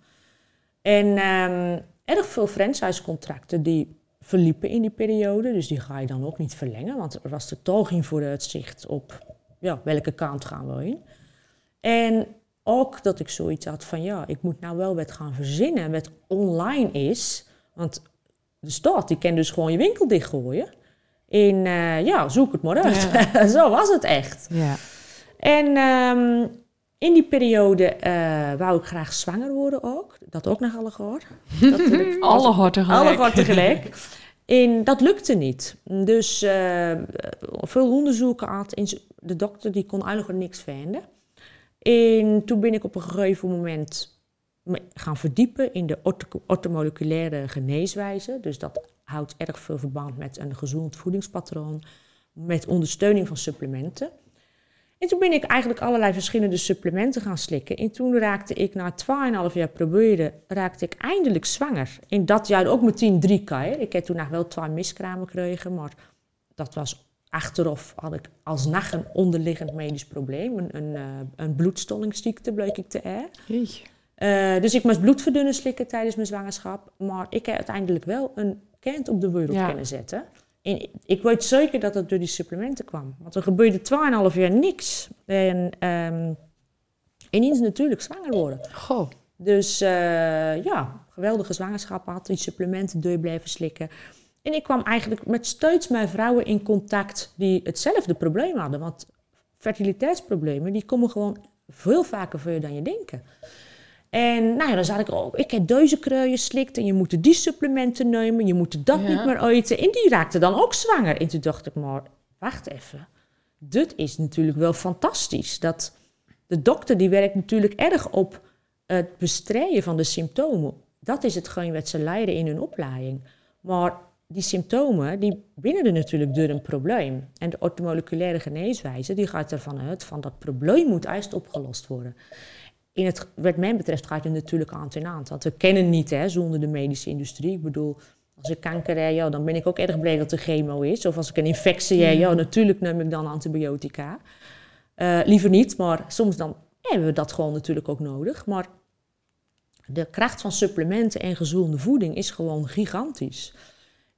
Speaker 3: En um, erg veel franchisecontracten die verliepen in die periode. Dus die ga je dan ook niet verlengen. Want er was totaal geen vooruitzicht op ja, welke kant gaan we in. En ook dat ik zoiets had van ja, ik moet nou wel wat gaan verzinnen wat online is. Want de stad die kan dus gewoon je winkel dichtgooien in, uh, ja, zoek het maar uit. Ja. Zo was het echt.
Speaker 1: Ja.
Speaker 3: En um, in die periode eh, wou ik graag zwanger worden ook. Dat ook nog alle gehoord.
Speaker 2: Alle harten
Speaker 3: alle gehoord tegelijk. En dat lukte niet. Dus eh, veel onderzoeken had. De dokter die kon eigenlijk niks vinden. En toen ben ik op een gegeven moment me gaan verdiepen in de orto- ortomoleculaire geneeswijze. Dus dat houdt erg veel verband met een gezond voedingspatroon, met ondersteuning van supplementen. En toen ben ik eigenlijk allerlei verschillende supplementen gaan slikken. En toen raakte ik na 12,5 jaar proberen, raakte ik eindelijk zwanger. En dat jaar ook meteen drie keer. Ik heb toen nog wel twee miskramen gekregen, maar dat was achteraf had ik alsnog een onderliggend medisch probleem. Een, een, eh, een bloedstollingsziekte bleek ik te hebben.
Speaker 1: Jeetje.
Speaker 3: Eh, dus ik moest bloedverdunnen slikken tijdens mijn zwangerschap. Maar ik heb uiteindelijk wel een kind op de wereld
Speaker 2: Ja.
Speaker 3: kunnen zetten. En ik weet zeker dat het door die supplementen kwam. Want er gebeurde 2,5 jaar niks. En ehm ineens natuurlijk zwanger worden.
Speaker 1: Goh.
Speaker 3: Dus eh, ja, geweldige zwangerschap had, die supplementen door blijven slikken. En ik kwam eigenlijk met steeds meer vrouwen in contact die hetzelfde probleem hadden. Want fertiliteitsproblemen, die komen gewoon veel vaker voor je dan je denken. En nou ja, dan zat ik, oh, ik heb deze kruien slikt en je moet die supplementen nemen, je moet dat
Speaker 1: Ja.
Speaker 3: niet meer eten. En die raakte dan ook zwanger. En toen dacht ik, maar wacht even, dit is natuurlijk wel fantastisch. Dat de dokter die werkt natuurlijk erg op het bestrijden van de symptomen. Dat is hetgeen wat ze leiden in hun opleiding. Maar die symptomen, die binnen er natuurlijk door een probleem. En de ortomoleculaire geneeswijze, die gaat ervan uit van dat probleem moet eerst opgelost worden. In het, wat mij betreft gaat het natuurlijk aan ten aan. Want we kennen niet hè, zonder de medische industrie. Ik bedoel, als ik kanker heb, ja, dan ben ik ook erg blij dat er chemo is. Of als ik een infectie heb, ja, natuurlijk neem ik dan antibiotica. Eh, liever niet, maar soms dan hebben we dat gewoon natuurlijk ook nodig. Maar de kracht van supplementen en gezonde voeding is gewoon gigantisch.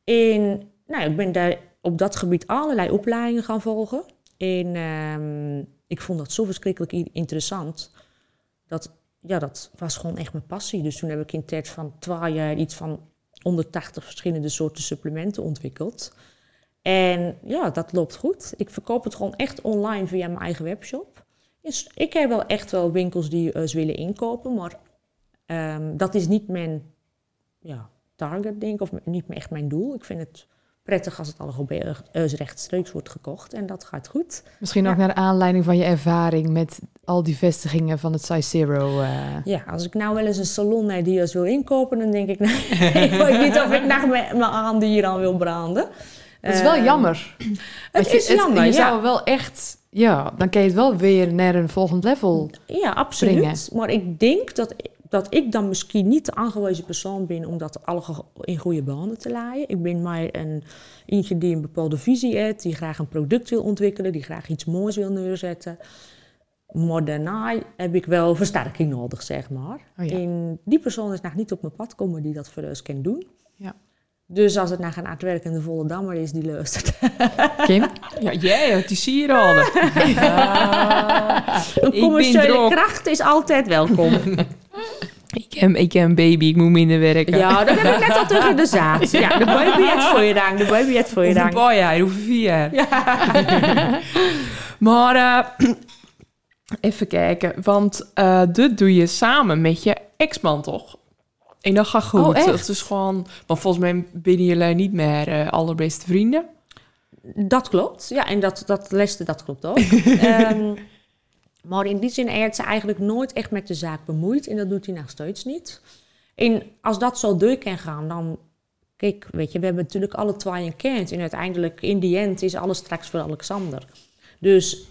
Speaker 3: En nou, ik ben daar op dat gebied allerlei opleidingen gaan volgen. En ehm, ik vond dat zo verschrikkelijk interessant. Dat, ja, dat was gewoon echt mijn passie. Dus toen heb ik in tijd van 12 jaar iets van 180 verschillende soorten supplementen ontwikkeld. En ja, dat loopt goed. Ik verkoop het gewoon echt online via mijn eigen webshop. Dus ik heb wel echt wel winkels die eh, ze willen inkopen, maar ehm, dat is niet mijn ja, target, denk ik, of niet echt mijn doel. Ik vind het prettig als het al op eh, rechtstreeks wordt gekocht en dat gaat goed.
Speaker 1: Misschien ook
Speaker 3: Ja.
Speaker 1: naar aanleiding van je ervaring met al die vestigingen van het Size Zero. eh.
Speaker 3: Ja, als ik nou wel eens een salon naar Diaz wil inkopen, dan denk ik, nou, ik weet niet of ik nog mijn mijn handen hier aan wil branden.
Speaker 1: Het is wel
Speaker 3: Ehm,
Speaker 1: jammer.
Speaker 3: Het
Speaker 1: je-
Speaker 3: is jammer,
Speaker 1: Je
Speaker 3: ja.
Speaker 1: zou wel echt... Ja, dan kan je het wel weer naar een volgend level.
Speaker 3: Ja, absoluut.
Speaker 1: brengen.
Speaker 3: Maar ik denk dat, dat ik dan misschien niet de aangewezen persoon ben om dat alle ge- in goede banden te laaien. Ik ben maar een eentje die een bepaalde visie heeft, die graag een product wil ontwikkelen, die graag iets moois wil neerzetten. Maar daarna heb ik wel versterking nodig, zeg maar.
Speaker 1: Oh ja.
Speaker 3: En die persoon is nog niet op mijn pad komen die dat voor ons kan doen.
Speaker 1: Ja.
Speaker 3: Dus als het naar een uitwerkende volle dammer is die luistert.
Speaker 1: Kim?
Speaker 2: Ja, jij hebt die sieraden.
Speaker 3: Een
Speaker 2: Ik ben
Speaker 3: commerciële
Speaker 2: erop.
Speaker 3: kracht is altijd welkom.
Speaker 2: Ik heb, ik heb een baby, ik moet minder werken.
Speaker 3: Ja, dat heb ik net al terug in de zaad. Ja, de baby heeft voor je dank. De baby heeft voor je
Speaker 2: paar jaar, over vier jaar. maar eh, even kijken, want eh dit doe je samen met je ex-man, toch? En dat gaat goed.
Speaker 1: Oh, echt?
Speaker 2: Het is gewoon, want volgens mij binnen jullie niet meer eh, allerbeste vrienden.
Speaker 3: Dat klopt. Ja, en dat, dat leste, dat klopt ook. maar in die zin heeft ze eigenlijk nooit echt met de zaak bemoeid. En dat doet hij nog steeds niet. En als dat zo door kan gaan, dan... Kijk, weet je, we hebben natuurlijk alle twee een kind. En uiteindelijk, in die end, is alles straks voor Alexander. Dus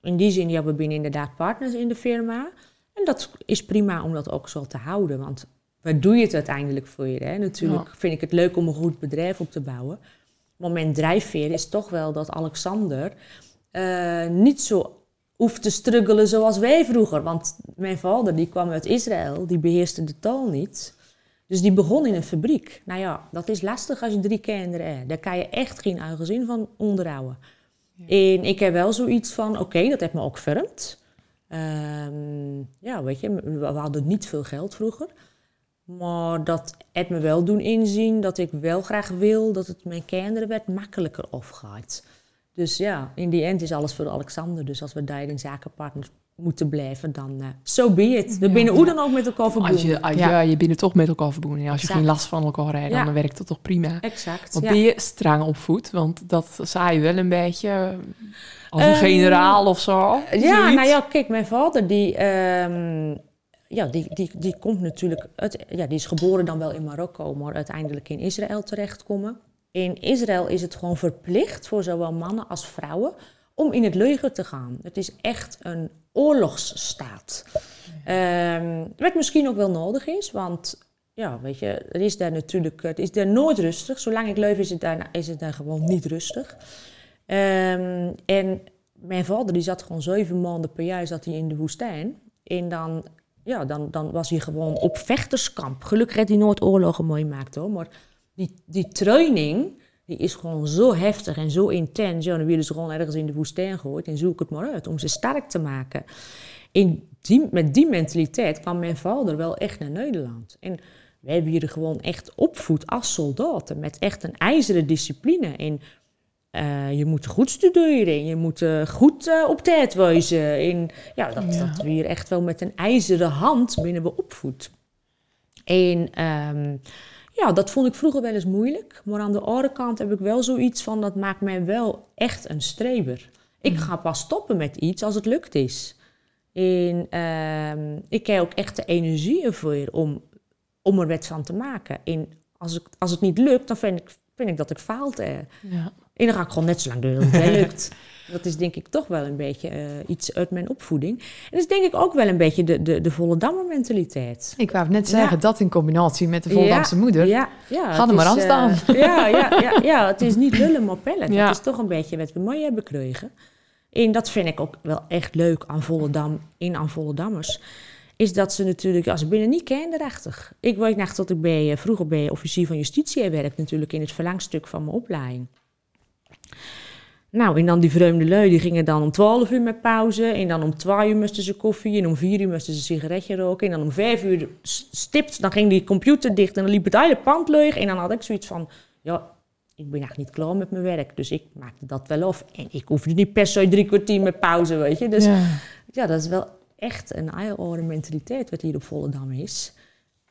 Speaker 3: in die zin, ja, we zijn inderdaad partners in de firma. En dat is prima om dat ook zo te houden. Want waar doe je het uiteindelijk voor je? Hè? Natuurlijk vind ik het leuk om een goed bedrijf op te bouwen. Maar mijn drijfveer is toch wel dat Alexander eh, niet zo hoeft te struggelen zoals wij vroeger. Want mijn vader die kwam uit Israël, die beheerste de taal niet. Dus die begon in een fabriek. Nou ja, dat is lastig als je drie kinderen hebt. Daar kan je echt geen eigen zin van onderhouden. En ik heb wel zoiets van, oké, dat heeft me ook vermd. Ehm, ja, weet je, we hadden niet veel geld vroeger. Maar dat heeft me wel doen inzien dat ik wel graag wil dat het mijn kinderen wat makkelijker afgaat. Dus ja, in die end is alles voor Alexander. Dus als we daar in zakenpartners moeten blijven, dan uh, so be it. We
Speaker 2: Ja.
Speaker 3: binnen hoe dan ook met elkaar
Speaker 2: Als
Speaker 3: verbonden.
Speaker 2: je, als,
Speaker 1: Ja.
Speaker 2: ja. je bent er toch met elkaar verbonden. Ja, als je geen last van elkaar hebt,
Speaker 3: Ja.
Speaker 2: dan werkt dat toch prima.
Speaker 3: Exact.
Speaker 2: Want
Speaker 3: ja.
Speaker 2: ben je streng opvoed? Want dat zei je wel een beetje eh, als een
Speaker 3: Ehm,
Speaker 2: generaal of zo.
Speaker 3: Ja,
Speaker 2: zoiets.
Speaker 3: nou ja, kijk, mijn vader die, ehm, ja, die, die, die komt natuurlijk, uit, ja, die is geboren dan wel in Marokko, maar uiteindelijk in Israël terechtkomen. In Israël is het gewoon verplicht voor zowel mannen als vrouwen om in het leger te gaan. Het is echt een oorlogsstaat. Ehm, wat misschien ook wel nodig is, want ja, weet je, het is daar natuurlijk, het is daar nooit rustig. Zolang ik leef is het daar, is het daar gewoon niet rustig. Ehm, en mijn vader die zat gewoon zeven maanden per jaar zat hij in de woestijn. En dan, ja, dan, dan was hij gewoon op vechterskamp. Gelukkig heeft hij nooit oorlogen meemaakt hoor. Maar die, die training die is gewoon zo heftig en zo intens. Ja, dan willen ze gewoon ergens in de woestijn gooien en zoek het maar uit om ze sterk te maken. In die, met die mentaliteit kwam mijn vader wel echt naar Nederland. En wij hebben hier gewoon echt opvoed als soldaten. Met echt een ijzeren discipline. En eh, je moet goed studeren. En je moet eh, goed eh, op tijd wezen. En ja, dat,
Speaker 2: Ja.
Speaker 3: dat we hier echt wel met een ijzeren hand binnen we opvoed. En ehm, ja, dat vond ik vroeger wel eens moeilijk. Maar aan de andere kant heb ik wel zoiets van... dat maakt mij wel echt een streber. Ik ga pas stoppen met iets als het lukt is. En ehm, ik heb ook echt de energie ervoor om, om er wat van te maken. En als, ik, als het niet lukt, dan vind ik, vind ik dat ik faalt. Eh.
Speaker 2: Ja.
Speaker 3: En dan ga ik gewoon net zo lang door tot het lukt. Dat is denk ik toch wel een beetje eh, iets uit mijn opvoeding. En dat is denk ik ook wel een beetje de, de, de mentaliteit.
Speaker 1: Ik wou net zeggen,
Speaker 3: Ja.
Speaker 1: dat in combinatie met de Volendamse moeder.
Speaker 3: Ja, ja,
Speaker 1: Ga
Speaker 3: het
Speaker 1: er maar
Speaker 3: is,
Speaker 1: aan staan.
Speaker 3: eh, ja, ja, ja, ja, het is niet lullen, maar pellen. Dat is toch een beetje wat we mooi hebben gekregen. En dat vind ik ook wel echt leuk aan Volendam, in aan Volendammers. Is dat ze natuurlijk, ja, ze binnen niet kinderachtig. Ik weet nog dat ik bij, eh, vroeger bij officier van justitie werk natuurlijk in het verlangstuk van mijn opleiding. Nou, en dan die vreemde lui, die gingen dan om 12 uur met pauze. En dan om 2 uur moesten ze koffie. En om 4 uur moesten ze sigaretje roken. En dan om 5 uur stipt, dan ging die computer dicht. En dan liep het hele pand leeg. En dan had ik zoiets van, ja, ik ben echt niet klaar met mijn werk. Dus ik maakte dat wel af. En ik hoefde niet per se drie kwartier met pauze, weet je. Dus ja,
Speaker 2: Ja.
Speaker 3: dat is wel echt een eye mentaliteit wat hier op Volendam is.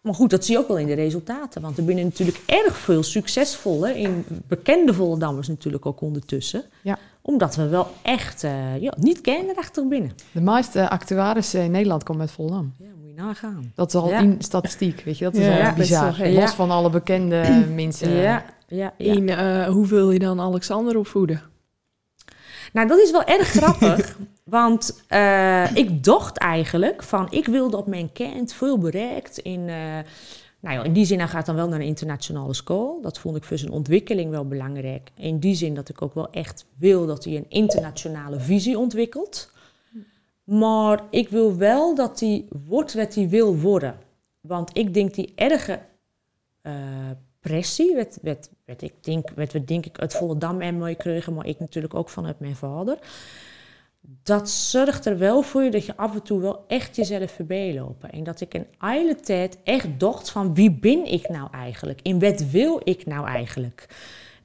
Speaker 3: Maar goed, dat zie je ook wel in de resultaten. Want er binnen natuurlijk erg veel succesvolle, in bekende Volendammers natuurlijk ook ondertussen.
Speaker 1: Ja.
Speaker 3: Omdat we wel echt eh, ja, niet kinderachtig binnen.
Speaker 1: De meeste actuarissen in Nederland komen uit Volendam.
Speaker 3: Ja, moet je nagaan.
Speaker 1: Dat is al
Speaker 3: Ja.
Speaker 1: in statistiek, weet je. Dat is
Speaker 2: Ja,
Speaker 1: al
Speaker 2: ja,
Speaker 1: bizar.
Speaker 2: is.
Speaker 1: Los van alle bekende mensen.
Speaker 3: ja, ja, ja.
Speaker 2: En eh, hoe wil je dan Alexander opvoeden?
Speaker 3: Nou, dat is wel erg grappig. Want eh, ik dacht eigenlijk van, ik wil dat mijn kind veel bereikt. In, eh, nou ja, in die zin, hij gaat dan wel naar een internationale school. Dat vond ik voor zijn ontwikkeling wel belangrijk. In die zin dat ik ook wel echt wil dat hij een internationale visie ontwikkelt. Maar ik wil wel dat hij wordt wat hij wil worden. Want ik denk die erge eh, pressie, wat, wat, wat, ik denk, wat we denk ik uit Volendam en mooi kregen, maar ik natuurlijk ook vanuit mijn vader. Dat zorgt er wel voor dat je af en toe wel echt jezelf voorbij lopen. En dat ik een hele tijd echt dacht van wie ben ik nou eigenlijk? In wat wil ik nou eigenlijk?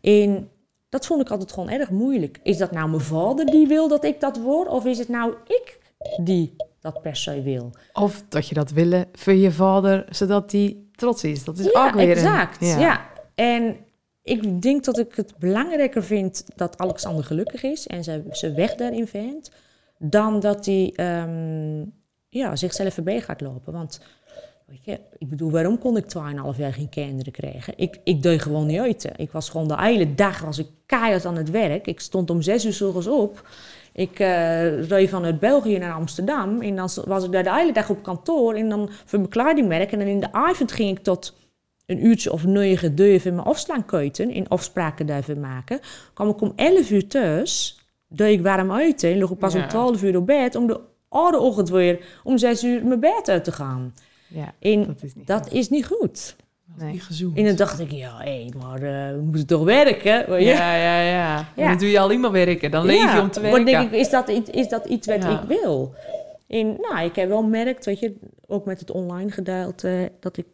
Speaker 3: En dat vond ik altijd gewoon erg moeilijk. Is dat nou mijn vader die wil dat ik dat word? Of is het nou ik die dat per se wil?
Speaker 1: Of dat je dat willen voor je vader, zodat hij trots is. Dat is
Speaker 3: ja,
Speaker 1: ook weer een-
Speaker 3: exact. Ja. En ik denk dat ik het belangrijker vind dat Alexander gelukkig is en zijn, weg daarin vindt, dan dat hij ehm, ja, zichzelf voorbij gaat lopen. Want weet je, ik bedoel, waarom kon ik 2,5 jaar geen kinderen krijgen? Ik, ik deed gewoon niet uit. Ik was gewoon de hele dag was ik keihard aan het werk. Ik stond om zes uur 's ochtends op. Ik eh reed vanuit België naar Amsterdam. En dan was ik daar de hele dag op kantoor. En dan voor mijn. En in de avond ging ik tot een uurtje of negen durven mijn afslaankeuten. En afspraken daarvoor maken. kwam ik om 11 uur thuis. Deed ik warm eten. En lag ik pas
Speaker 2: Ja.
Speaker 3: om 12 uur op bed. Om de oude ochtend weer om 6 uur mijn bed uit te gaan.
Speaker 1: Ja,
Speaker 3: En
Speaker 1: dat is niet
Speaker 3: dat
Speaker 1: goed.
Speaker 3: is niet goed.
Speaker 1: Nee.
Speaker 3: En dan dacht ik, ja, hé, maar eh, we moeten toch werken?
Speaker 2: Ja, ja, ja. En
Speaker 3: Ja.
Speaker 2: Dan doe je alleen maar werken. Dan leef je om te
Speaker 3: maar
Speaker 2: werken.
Speaker 3: denk ik, is dat, iets- is dat iets wat
Speaker 2: Ja.
Speaker 3: ik wil? En nou, ik heb wel gemerkt, weet je, ook met het online gedeelte, dat ik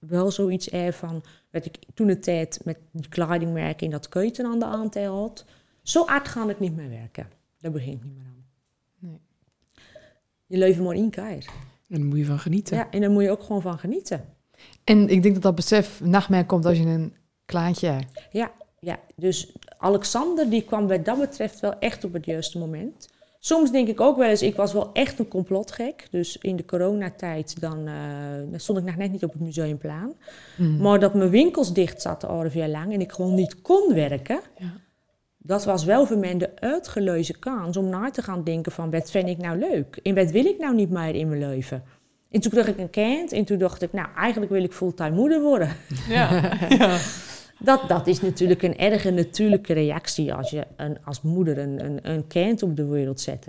Speaker 3: wel zoiets er van, dat ik toen de tijd met die kledingmerken in dat keuken aan de aantal had. Zo hard ga ik niet meer werken. Daar begin ik niet meer aan.
Speaker 1: Nee.
Speaker 3: Je leven maar één keer.
Speaker 2: En daar moet je van genieten.
Speaker 3: Ja, en daar moet je ook gewoon van genieten.
Speaker 1: En ik denk dat dat besef nachtmerk komt als je een klaantje hebt.
Speaker 3: Ja, dus Alexander die kwam wat dat betreft wel echt op het juiste moment. Soms denk ik ook wel eens, ik was wel echt een complotgek. Dus in de coronatijd, dan, eh, dan stond ik nog net niet op het museumplan.
Speaker 1: Hmm.
Speaker 3: Maar dat mijn winkels dicht zaten al een jaar lang en ik gewoon niet kon werken.
Speaker 1: Ja.
Speaker 3: Dat was wel voor mij de uitgelezen kans om na te gaan denken van wat vind ik nou leuk? En wat wil ik nou niet meer in mijn leven? En toen kreeg ik een kind en toen dacht ik, nou eigenlijk wil ik fulltime moeder worden.
Speaker 2: Ja. ja.
Speaker 3: Dat, dat is natuurlijk een erge natuurlijke reactie als je een, als moeder een, een, kind op de wereld zet.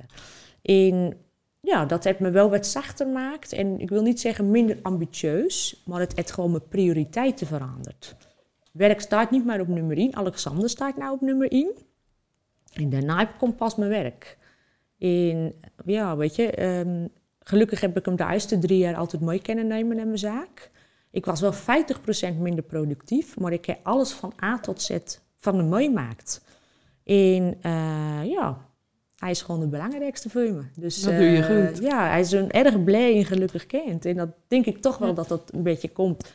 Speaker 3: En ja, dat heeft me wel wat zachter gemaakt. En ik wil niet zeggen minder ambitieus, maar het heeft gewoon mijn prioriteiten veranderd. Werk staat niet meer op nummer 1. Alexander staat nou op nummer 1. En daarna komt pas mijn werk. En ja, weet je, ehm, gelukkig heb ik hem de eerste drie jaar altijd mooi kunnen nemen in mijn zaak. Ik was wel 50% minder productief, maar ik heb alles van A tot Z van hem meemaakt. En eh, ja, hij is gewoon het belangrijkste voor me. Dus,
Speaker 2: Dat doe je
Speaker 3: eh,
Speaker 2: goed.
Speaker 3: Ja, hij is een erg blij en gelukkig kind. En dat denk ik toch wel dat dat een beetje komt.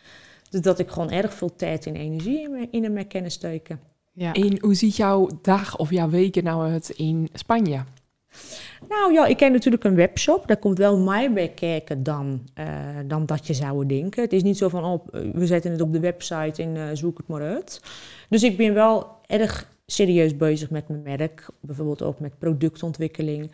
Speaker 3: Dus dat ik gewoon erg veel tijd en energie in, me, in hem heb kunnen steken.
Speaker 1: Ja.
Speaker 2: En hoe ziet jouw dag of jouw weken nou uit in Spanje?
Speaker 3: Nou ja, ik ken natuurlijk een webshop. Daar komt wel meer bij kijken dan, eh, dan dat je zou denken. Het is niet zo van, oh, we zetten het op de website en eh, zoek het maar uit. Dus ik ben wel erg serieus bezig met mijn merk. Bijvoorbeeld ook met productontwikkeling.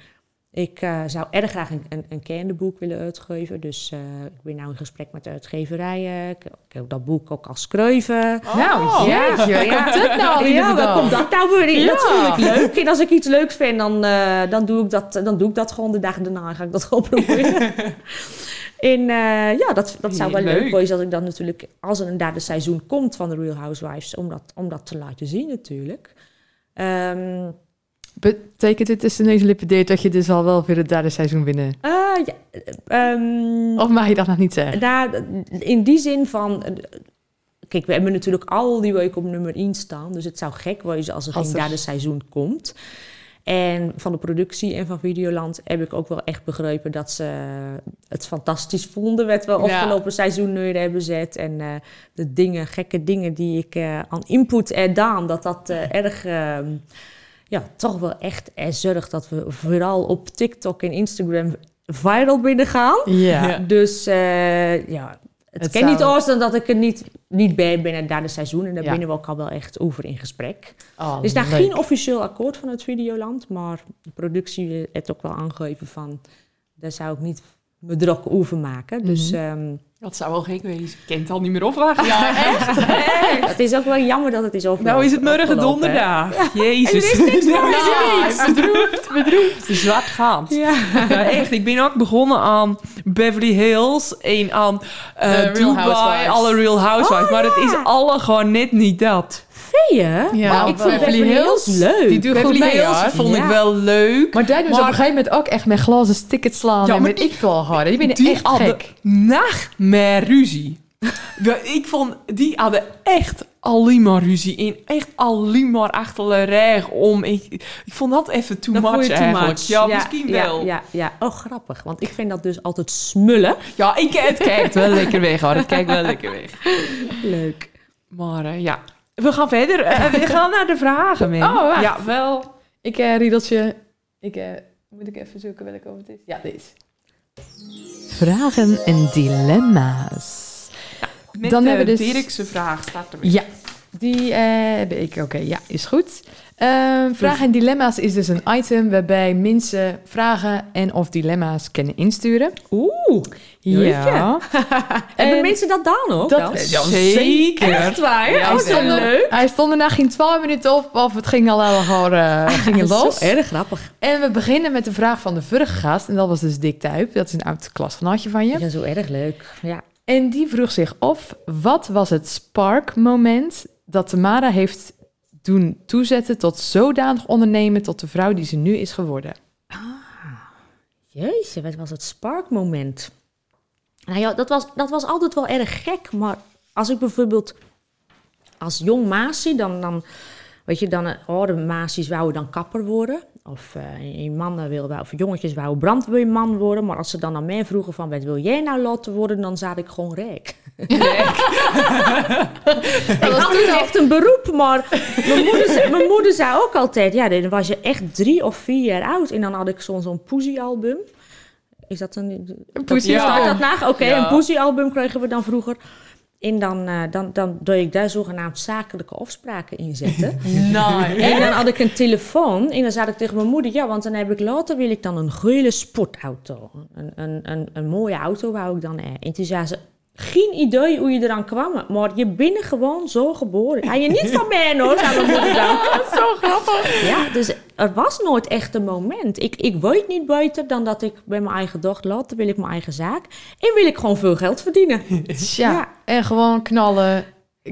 Speaker 3: Ik eh, zou erg graag een, een, een kinderboek willen uitgeven. Dus eh, ik ben nu in gesprek met de uitgeverijen. Ik, ik heb dat boek ook al schreven.
Speaker 1: Nou, jeetje, waar
Speaker 3: ja.
Speaker 1: komt dit nou
Speaker 3: ja, waar komt dat nou weer in? Dat
Speaker 1: Ja.
Speaker 3: vind ik leuk. En als ik iets leuks vind, dan, eh, dan, doe, ik dat, dan doe ik dat gewoon de dag daarna. Ga ik dat gewoon proberen. en eh, ja, dat, dat zou wel
Speaker 2: Leuk.
Speaker 3: leuk zijn als ik dan natuurlijk, als er een derde seizoen komt van de Real Housewives, om dat, om dat te laten zien natuurlijk. Ehm,
Speaker 1: Betekent dit tussen deze lippen deed dat je dus al wel weer het derde seizoen binnen?
Speaker 3: ah, ja, ehm,
Speaker 1: Of mag je dat nog niet zeggen?
Speaker 3: Nou, in die zin van. Kijk, we hebben natuurlijk al die week op nummer 1 staan. Dus het zou gek wezen als er
Speaker 1: Als
Speaker 3: geen
Speaker 1: er-
Speaker 3: derde seizoen komt. En van de productie en van Videoland heb ik ook wel echt begrepen dat ze het fantastisch vonden. Wat we
Speaker 1: Ja.
Speaker 3: afgelopen seizoen neer hebben gezet. En eh, de dingen, gekke dingen die ik eh, aan input en gedaan, dat dat eh, erg. Ja, toch wel echt er zorgt dat we vooral op TikTok en Instagram viral binnen gaan.
Speaker 1: Ja.
Speaker 3: Dus eh, ja, het,
Speaker 1: Het
Speaker 3: kan
Speaker 1: zou-
Speaker 3: niet anders dan dat ik er niet, niet bij ben in het derde seizoen. En daar
Speaker 1: Ja.
Speaker 3: binnen we ook al wel echt over in gesprek.
Speaker 1: Oh,
Speaker 3: Er is daar
Speaker 1: leuk.
Speaker 3: geen officieel akkoord van het Videoland. Maar de productie heeft ook wel aangegeven van... daar zou ik niet me druk over maken. Dus
Speaker 1: Mhm.
Speaker 3: ehm,
Speaker 2: Dat zou wel gek wezen. Ik kan het al niet meer opwachten. Ja, echt?
Speaker 3: het is ook wel jammer dat het is over.
Speaker 2: Nou is het morgen donderdag. Jezus.
Speaker 3: En er is niks
Speaker 2: Nou,
Speaker 3: meer, is niks.
Speaker 2: Bedroefd, bedroefd. Zwart gaat.
Speaker 3: Ja.
Speaker 2: Ja, echt. Ik ben ook begonnen aan Beverly Hills en aan eh,
Speaker 1: Real
Speaker 2: Dubai,
Speaker 1: Housewives.
Speaker 2: alle Real Housewives.
Speaker 3: Oh,
Speaker 2: maar het is alle gewoon net niet dat.
Speaker 1: Ja,
Speaker 3: Maar ik vind
Speaker 1: Beverly
Speaker 3: Beverly
Speaker 1: Hills,
Speaker 3: Hills leuk.
Speaker 1: die doet goed
Speaker 2: Beverly
Speaker 1: mee,
Speaker 2: Hills
Speaker 1: hoor.
Speaker 2: vond ik
Speaker 3: Ja.
Speaker 2: wel leuk.
Speaker 1: Maar daar doen ze
Speaker 2: Maar-
Speaker 1: op een gegeven moment ook echt met glazen tickets slaan
Speaker 2: Ja,
Speaker 1: en
Speaker 2: maar
Speaker 1: met
Speaker 2: die-
Speaker 1: ik veel geworden. Die ben echt
Speaker 2: hadden
Speaker 1: gek.
Speaker 2: nachtmerrie ruzie. Ja, ik vond, die hadden echt alleen maar ruzie in. Echt alleen maar achter de reg om. Ik, ik vond dat even too
Speaker 3: Dat
Speaker 2: much
Speaker 3: vond je too
Speaker 2: eigenlijk.
Speaker 3: much.
Speaker 2: Ja, misschien
Speaker 3: ja,
Speaker 2: wel. Ja,
Speaker 3: Ja, ja, oh grappig. Want ik vind dat dus altijd smullen.
Speaker 2: ik, het kijkt wel lekker weg hoor. Het kijkt wel lekker weg.
Speaker 3: Leuk.
Speaker 2: Maar eh, ja, we gaan verder. Eh, we gaan naar de vragen, man.
Speaker 1: Oh, wacht.
Speaker 2: Ja, wel.
Speaker 1: Ik, eh riedeltje. Ik, eh, moet ik even zoeken welke over het is? Ja, deze. Vragen en dilemma's.
Speaker 2: Met
Speaker 1: Dan
Speaker 2: de
Speaker 1: hebben we dus-
Speaker 2: Dirkse vraag staat er
Speaker 1: Ja, die eh, heb ik. Oké, ja, is goed. Ehm, vragen en dilemma's is dus een item waarbij mensen vragen en of dilemma's kunnen insturen.
Speaker 3: Oeh,
Speaker 1: Ja.
Speaker 3: hebben
Speaker 1: En
Speaker 3: mensen dat dan ook?
Speaker 1: dat-
Speaker 3: dan?
Speaker 1: Ja,
Speaker 2: zeker.
Speaker 3: Echt waar?
Speaker 2: Ja,
Speaker 1: hij, stond er,
Speaker 3: leuk.
Speaker 1: hij stond er na geen 12 minuten op of het ging al gewoon eh, ging los.
Speaker 3: Zo erg grappig.
Speaker 1: En we beginnen met de vraag van de vorige gast. En dat was dus Dick Tuip. Dat is een oud klasgenootje van je.
Speaker 3: Ja, zo erg leuk. Ja.
Speaker 1: En die vroeg zich af, wat was het spark-moment dat Tamara heeft doen toezetten tot zodanig ondernemen tot de vrouw die ze nu is geworden?
Speaker 3: Jezus, wat was het sparkmoment? Nou ja, dat was, dat was altijd wel erg gek. Maar als ik bijvoorbeeld als jong Maasie, dan, dan weet je, dan, oh, de Maasies wouden dan kapper worden. of uh, mannen wilden, of jongetjes wouden brandweerman worden. Maar als ze dan aan mij vroegen van, wat wil jij nou laten worden? Dan zat ik gewoon rek. Ik had niet echt een beroep, maar mijn moeder, mijn moeder zei ook altijd... Ja, dan was je echt drie of vier jaar oud. En dan had ik zo'n zo'n album Is dat een...
Speaker 1: Een poesie-album?
Speaker 3: dat na? Oké, een poesie-album kregen we dan vroeger. En dan, uh, dan, dan doe ik daar zogenaamd zakelijke afspraken in zetten.
Speaker 2: nice.
Speaker 3: En dan had ik een telefoon en dan zei ik tegen mijn moeder... ja, want dan heb ik later wil ik dan een gele sportauto. Een, een, een, een mooie auto wou ik dan... Eh. En toen zei ze, geen idee hoe je eraan kwam, maar je bent gewoon zo geboren. Ga je niet van mij hoor, zei mijn dan.
Speaker 2: zo grappig.
Speaker 3: Ja, dus er was nooit echt een moment. Ik, ik weet niet beter dan dat ik bij mijn eigen dochter later wil ik mijn eigen zaak en wil ik gewoon veel geld verdienen.
Speaker 1: Ja, ja. en gewoon knallen,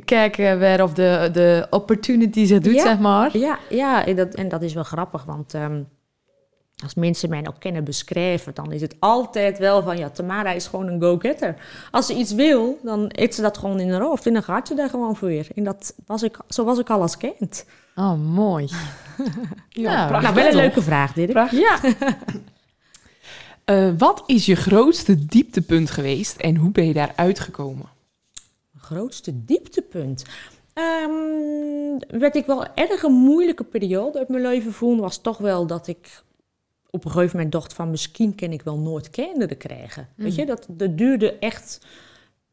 Speaker 1: kijken waar of de, de opportunity zich doet,
Speaker 3: ja,
Speaker 1: zeg maar.
Speaker 3: Ja, ja en, dat, en dat is wel grappig, want... Um, als mensen mij ook kennen beschrijven, dan is het altijd wel van ja, Tamara is gewoon een go-getter. Als ze iets wil, dan eet ze dat gewoon in haar hoofd en dan gaat ze daar gewoon voor. En dat was ik, zo was ik al als kind.
Speaker 1: Oh, mooi.
Speaker 3: ja, ja nou, wel een leuke vraag, Dirk.
Speaker 2: Ja. uh, wat is je grootste dieptepunt geweest en hoe ben je daar uitgekomen?
Speaker 3: Grootste dieptepunt? Um, werd ik wel erg een moeilijke periode uit mijn leven voelde, was toch wel dat ik op een gegeven moment dacht van misschien kan ik wel nooit kinderen krijgen. Weet je, mm. dat, dat duurde echt,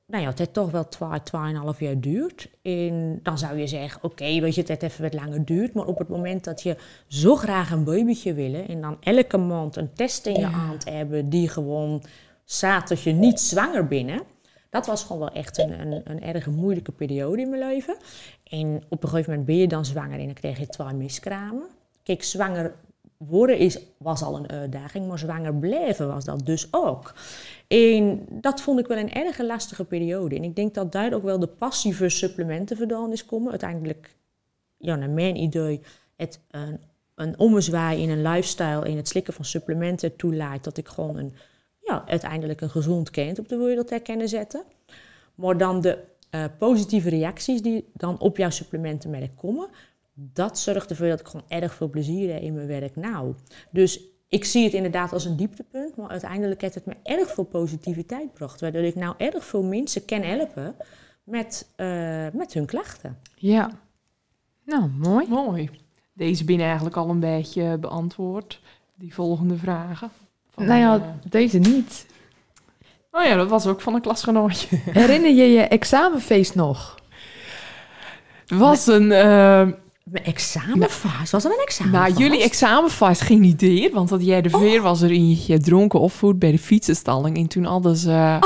Speaker 3: nou ja, het heeft toch wel twee, tweeënhalf jaar duurt. En dan zou je zeggen, oké, weet je, het heeft even wat langer duurt. Maar op het moment dat je zo graag een babytje willen en dan elke maand een test in je ja. hand hebben die gewoon staat dat je niet zwanger binnen. Dat was gewoon wel echt een, een, een erg moeilijke periode in mijn leven. En op een gegeven moment ben je dan zwanger en dan krijg je twee miskramen. Kijk, zwanger worden is, was al een uitdaging, maar zwanger blijven was dat dus ook. En dat vond ik wel een erg lastige periode. En ik denk dat daar ook wel de passieve vandaan is komen. Uiteindelijk, ja, naar mijn idee, het een, een ommezwaai in een lifestyle, in het slikken van supplementen toelaat, dat ik gewoon een, ja, uiteindelijk een gezond kind op de wereld herkennen zetten. Maar dan de uh, positieve reacties die dan op jouw supplementenmerk komen, dat zorgt ervoor dat ik gewoon erg veel plezier heb in mijn werk nou. Dus ik zie het inderdaad als een dieptepunt, maar uiteindelijk heeft het me erg veel positiviteit gebracht. Waardoor ik nou erg veel mensen kan helpen met, uh, met hun klachten.
Speaker 1: Ja, nou mooi.
Speaker 2: Mooi. Deze binnen eigenlijk al een beetje beantwoord, die volgende vragen.
Speaker 1: Van, nou ja, uh, deze niet.
Speaker 2: Oh ja, dat was ook van een klasgenootje.
Speaker 1: Herinner je je examenfeest nog?
Speaker 2: was een... Uh,
Speaker 3: mijn examenfase? Was dat een examenfase?
Speaker 2: Nou, jullie examenfase geen idee. Want dat jij de oh. veer was er in je dronken opvoed bij de fietsenstalling. En toen hadden ze...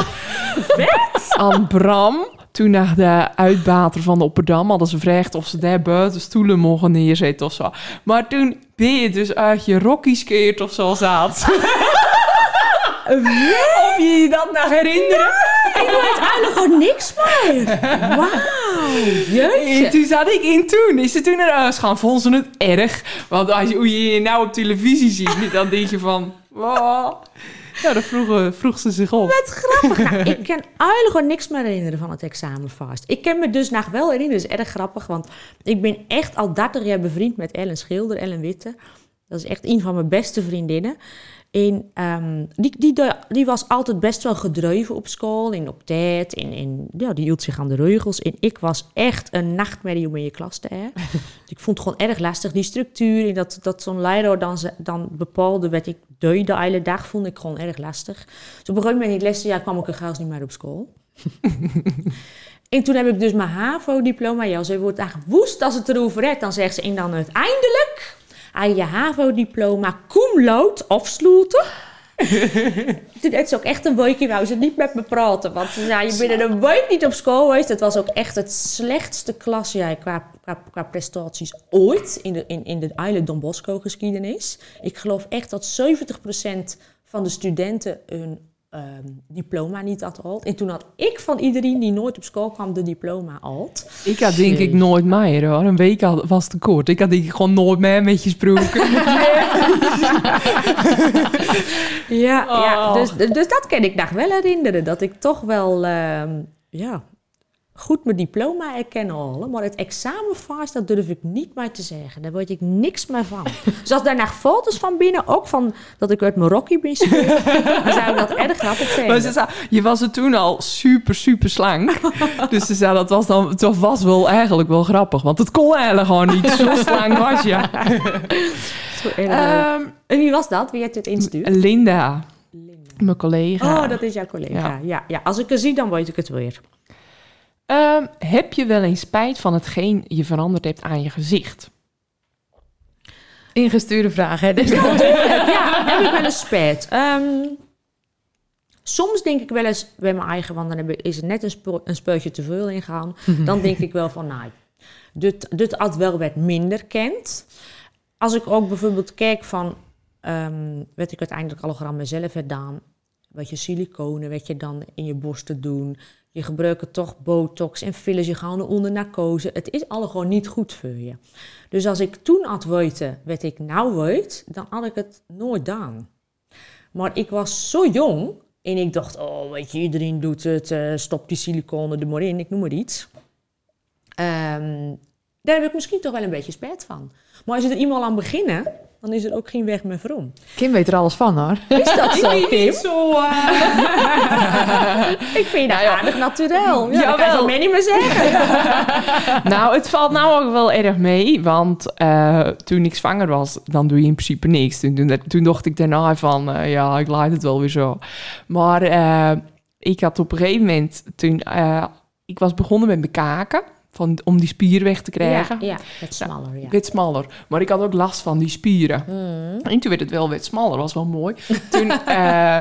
Speaker 2: Uh, aan Bram, toen naar de uitbater van de Opperdam... hadden ze gevraagd of ze daar buiten stoelen mogen neerzetten of zo. Maar toen ben je dus uit je Rocky skeert of zo zat. Of je je dat nog herinneren?
Speaker 3: Ik weet eigenlijk gewoon niks meer. Wauw, jeetje.
Speaker 2: En toen zat ik in toen. Is ze toen naar huis gaan? Vonden ze het erg? Want als je, hoe je je nou op televisie ziet, dan denk je van... Wow. Ja, dan vroeg, vroeg ze zich op.
Speaker 3: Wat grappig. Nou, ik kan eigenlijk gewoon niks meer herinneren van het examen vast. Ik kan me dus nog wel herinneren. Dat is erg grappig, want ik ben echt al 30 jaar bevriend met Ellen Schilder, Ellen Witte. Dat is echt een van mijn beste vriendinnen. En um, die, die, die was altijd best wel gedreven op school en op tijd. En, en ja, die hield zich aan de regels. En ik was echt een nachtmerrie om in je klas te hebben. ik vond het gewoon erg lastig, die structuur. En dat, dat zo'n leider dan, dan bepaalde wat ik deed de hele dag, vond ik gewoon erg lastig. Dus op een gegeven moment in het lesjaar kwam ik er gauw niet meer op school. en toen heb ik dus mijn HAVO-diploma. Ja, ze wordt echt woest als het erover heeft. Dan zegt ze, en dan uiteindelijk aan je HAVO-diploma cum laude afsluiten. Toen had ze ook echt een weekje, wou ze niet met me praten. Want ze zei, je bent een week niet op school geweest. Het was ook echt het slechtste klasjaar qua, qua, qua prestaties ooit in de, in, in de Island Don Bosco geschiedenis. Ik geloof echt dat 70% van de studenten hun um, diploma niet had al. En toen had ik van iedereen die nooit op school kwam de diploma al.
Speaker 2: Ik had denk ik nooit meer hoor. Een week was te kort. Ik had denk ik gewoon nooit meer met je gesproken.
Speaker 3: ja, ja dus, dus dat kan ik nog wel herinneren. Dat ik toch wel, um, ja, goed mijn diploma erkennen halen, maar het examenfase, dat durf ik niet meer te zeggen. Daar weet ik niks meer van. dus als daar nog foto's van binnen, ook van dat ik uit Marokko ben gestuurd, dan zou ik dat erg grappig vinden.
Speaker 2: Maar ze zei, je was er toen al super, super slank. dus ze zei, dat was dan, dat was wel eigenlijk wel grappig. Want het kon eigenlijk gewoon niet. Zo slank was je. Ehm,
Speaker 3: en wie was dat? Wie had het instuurd?
Speaker 2: Linda,
Speaker 3: Linda.
Speaker 2: mijn collega.
Speaker 3: Oh, dat is jouw collega.
Speaker 2: Ja.
Speaker 3: Ja. Ja, Als ik het zie, dan weet ik het weer.
Speaker 2: Ehm, heb je wel eens spijt van hetgeen je veranderd hebt aan je gezicht?
Speaker 1: Ingestuurde vraag, hè? Dus
Speaker 3: ja, heb ik wel eens spijt. Ehm, soms denk ik wel eens bij mijn eigen, want dan heb ik- is er net een, spo- een speutje te veel ingegaan. Dan denk ik wel van, nou, dit, dit had wel wat minder kent. Als ik ook bijvoorbeeld kijk van, ehm wat ik uiteindelijk al aan mezelf heb gedaan. Wat je siliconen, wat je dan in je borsten doen. Je gebruikt toch botox en fillers, je gaat onder narcose. Het is alle gewoon niet goed voor je. Dus als ik toen had weten wat ik nou weet, dan had ik het nooit gedaan. Maar ik was zo jong en ik dacht, oh weet je, iedereen doet het, eh, stop die siliconen er maar in, ik noem maar iets. Ehm, daar heb ik misschien toch wel een beetje spijt van. Maar als je er eenmaal aan beginnen, dan is er ook geen weg meer om.
Speaker 1: Kim weet er alles van, hoor.
Speaker 3: Is dat zo, Kim?
Speaker 2: zo... eh,
Speaker 3: Ik vind dat aardig naturel. Ja, dat kan je niet meer zeggen.
Speaker 2: nou, het valt nou ook wel erg mee. Want eh, toen ik zwanger was, dan doe je in principe niks. Toen, toen, toen dacht ik daarna van, eh, ja, ik laat het wel weer zo. Maar eh, ik had op een gegeven moment, toen eh, ik was begonnen met bekaken, van, om die spier weg te krijgen.
Speaker 3: Ja, ja, het smaller, ja.
Speaker 2: Werd smaller. Maar ik had ook last van die spieren.
Speaker 3: Mm.
Speaker 2: En toen werd het wel wat smaller, was wel mooi. Toen, eh,